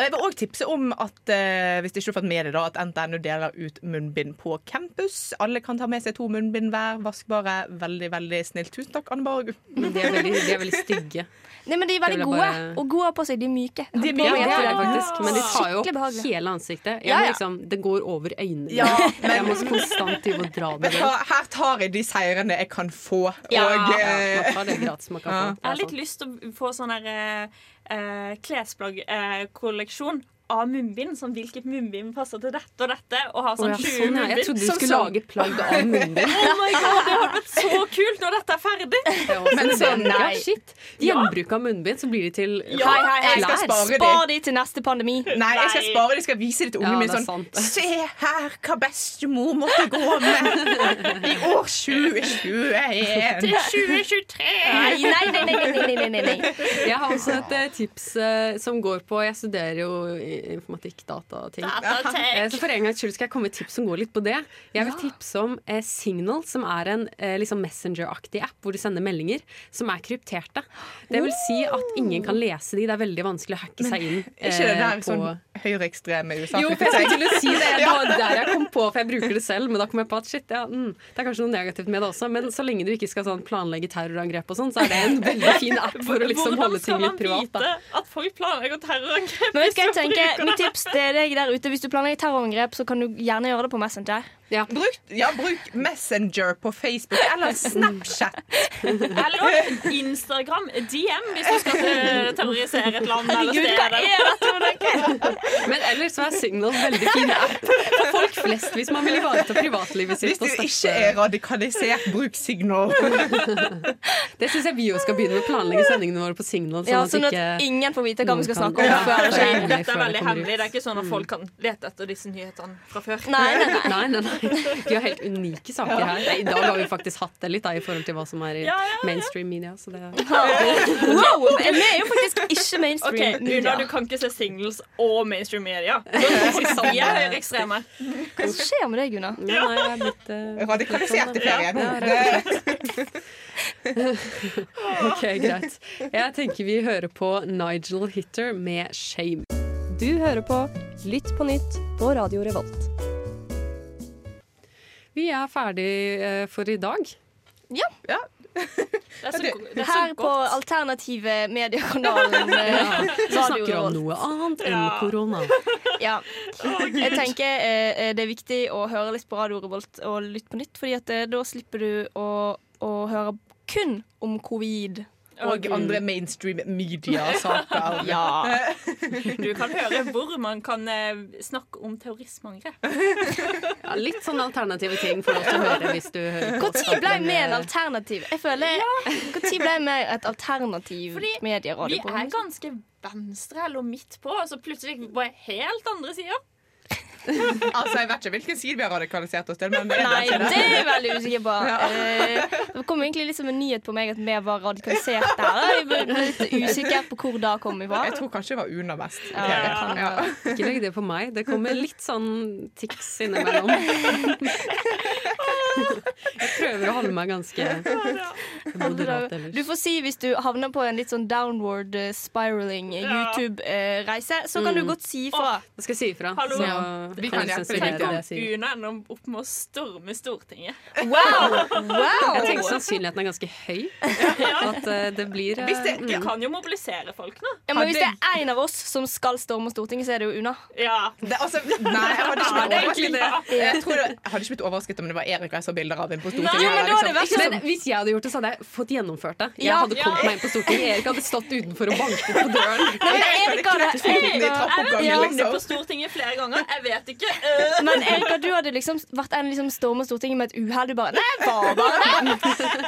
Jeg vil òg tipse om at eh, hvis du ikke har fått med deg at NTNU deler ut munnbind på campus. Alle kan ta med seg to munnbind hver. Vaskbare. Veldig veldig snilt. Tusen takk, Anne Borg. De er veldig, de er veldig stygge. Nei, men De er veldig gode, bare- og gode på seg. De er myke. De er myke, ja, det er faktisk. Men de tar jo opp hele ansiktet. Ja, ja. liksom, det går over øynene. Ja, Jeg må konstant drive og dra det Vet her tar jeg de seirene jeg kan få. Og, Ja, eh, man tar det gratis man kan få. Jeg har litt lyst til å få sånn her uh, klesplaggkolleksjon. klesplaggkolleksjon av munnbind. Sånn hvilket munnbind passer til dette og dette. Og ha sånn Å, ja, 20 sånn, ja. Jeg trodde du Som skulle sånn. lage plagg av munnbind. Oh my god, Det hadde vært så kult når dette er ferdig! Men så Nei. shit. Gjenbruk av munnbind, så blir de til Ja, hei, hei, jeg skal klær. spare de. Spar de til neste pandemi. Nei, jeg skal spare de skal vise det til Ja, ungene mine er sånn sant. Se her hva bestemor måtte gå med i år 2021. Til 2023! Nei, nei, nei, nei, nei, nei, nei, nei. Jeg har også et eh, tips eh, som går på Jeg studerer jo informatikk, data og ting. Datatek. Eh, Så for en gangs skyld skal jeg komme med tips som går litt på det. Jeg vil tipse om eh, Signal, som er en eh, liksom Messenger-aktig app hvor du sender meldinger som er krypterte. Det vil si at ingen kan lese de. Det er veldig vanskelig å hacke seg inn. Eh, ikke det eh, der på sånn høyreekstreme USA? jo, for jeg skulle til å si det. Det var der jeg kom på, for jeg bruker det selv. Men da kom jeg på at shit, ja, mm, det er kanskje noe negativt med det også. Men så lenge du ikke skal sånn planlegge terrorangrep og sånn, så er det en veldig fin app for å liksom holde ting litt privat. Da. at folk planlegger terrorangrep? Men skal jeg tenke tenker? Mitt tips til deg der ute Hvis du planlegger terrorangrep, så kan du gjerne gjøre det på Messenger. Bruk, ja, bruk Messenger på Facebook eller Snapchat. Eller Instagram DM hvis du skal terrorisere et land eller sted. hva er dette? Men ellers så er Signal veldig fin app for folk flest hvis man vil ivareta privatlivet sitt. Hvis du ikke er radikalisert, bruk Signal. Det syns jeg vi også skal begynne med å planlegge sendingene våre på Signal. Ja, Sånn sånn at at ingen får vite hva vi skal snakke om før Ja, det skjer. Dette er veldig hemmelig. Det er ikke sånn at folk kan lete etter disse nyhetene fra før. Nei. Nei, nei, nei. Vi har helt unike saker her. I dag har vi faktisk hatt det litt da, i forhold til hva som er i Ja, ja, ja. mainstream media. Så det Wow! Vi er jo faktisk ikke mainstream. Una, media. du kan ikke se singles og mainstream media. Vi er høyreekstreme. Hva skjer med deg, Gunnar? Ja, nei, jeg er blitt uh, Radikalisert i ferien. Ja. OK, greit. Jeg tenker vi hører på Nigel Hitter med 'Shame'. Du hører på Lytt på nytt på Radio Revolt. Vi er ferdig eh, for i dag. Ja. Det er så, det- go- det er Her på alternative mediekanalen ja. Vi Radio snakker om noe annet enn Ja. korona. Ja. Jeg tenker eh, det er viktig å høre litt på Radio Revolt og lytte på nytt, fordi at eh, da slipper du å, å høre kun om covid. Og andre mainstream media-saker. Ja. Du kan høre hvor man kan eh, snakke om terrorismeangrep. Ja, litt sånn alternative ting får du også høre hvis du hører på. Når ble vi en alternativ? Jeg føler Når ble vi et alternativ Fordi Vi er ganske venstre eller midt på, og så plutselig bare helt andre sider. Altså, Jeg vet ikke hvilken side vi har radikalisert oss til. Men det er Nei, det er jeg veldig usikker på. Ja. Eh, det kom egentlig liksom en nyhet på meg at vi var radikalisert der. Jeg ble litt usikker på hvor det kom ifra. Jeg tror kanskje det var Una best. Ja, ja. kan Ja. Ikke legg det på meg. Det kommer litt sånn tics innimellom. Jeg prøver å holde meg ganske moderat ellers. Du får si hvis du havner på en litt sånn downward eh, spiraling eh, YouTube-reise, så kan du Mm. godt si ifra. Jeg skal si ifra. Hallo. så vi kan hjelpe deg. det jeg sier. Una ender opp med å storme Stortinget. Wow! Jeg tenker sannsynligheten er ganske høy. At eh, det blir eh, Hvis det, mm. Du kan jo mobilisere folk nå. Ja, men hvis det er en av oss som skal storme Stortinget, så er det jo Una. Ja. Det, altså, nei, jeg hadde ikke blitt er overrasket. Jeg, tror jeg hadde ikke blitt overrasket om det var Erik og jeg så bilder av henne på Stortinget. Jo, men liksom. vært sånn. Hvis jeg hadde gjort det, så hadde jeg fått gjennomført det. Jeg Ja. hadde kommet meg inn på Stortinget. Erik hadde stått utenfor og banket på døren. Nei, men Erik hadde har trappeoppgangen, vært liksom. på Stortinget flere ganger. Jeg vet ikke. Uh. Men Erika, du hadde liksom vært en liksom og Stortinget med et uhell. Du bare Nei, jeg var bare det.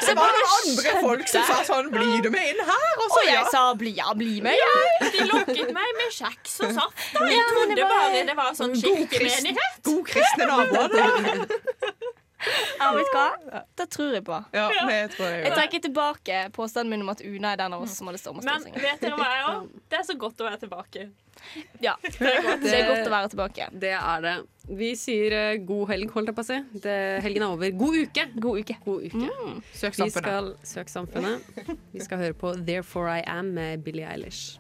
Så Det var noen andre folk som sa sånn 'blir du med inn her?' Og så Og jeg ja. sa bli, ja, bli med, Ja. De lokket meg med kjeks og saft. Jeg Ja, trodde det var- bare det var sånn kirkemenighet. god kristne naboer. Ja, vet du hva? Det tror jeg på. Ja, det tror jeg Jeg trekker tilbake påstanden min om at Una er den av oss som hadde stormet Men vet dere hva jeg òg? Det er så godt å være tilbake. Ja, det er godt, det er godt å være tilbake. Det er det. Vi sier eh, god helg, holdt jeg på å si. Det, helgen er over. God uke! God uke. God uke. Søk Vi skal søk samfunnet. Vi skal høre på 'Therefore I Am' med Billie Eilish.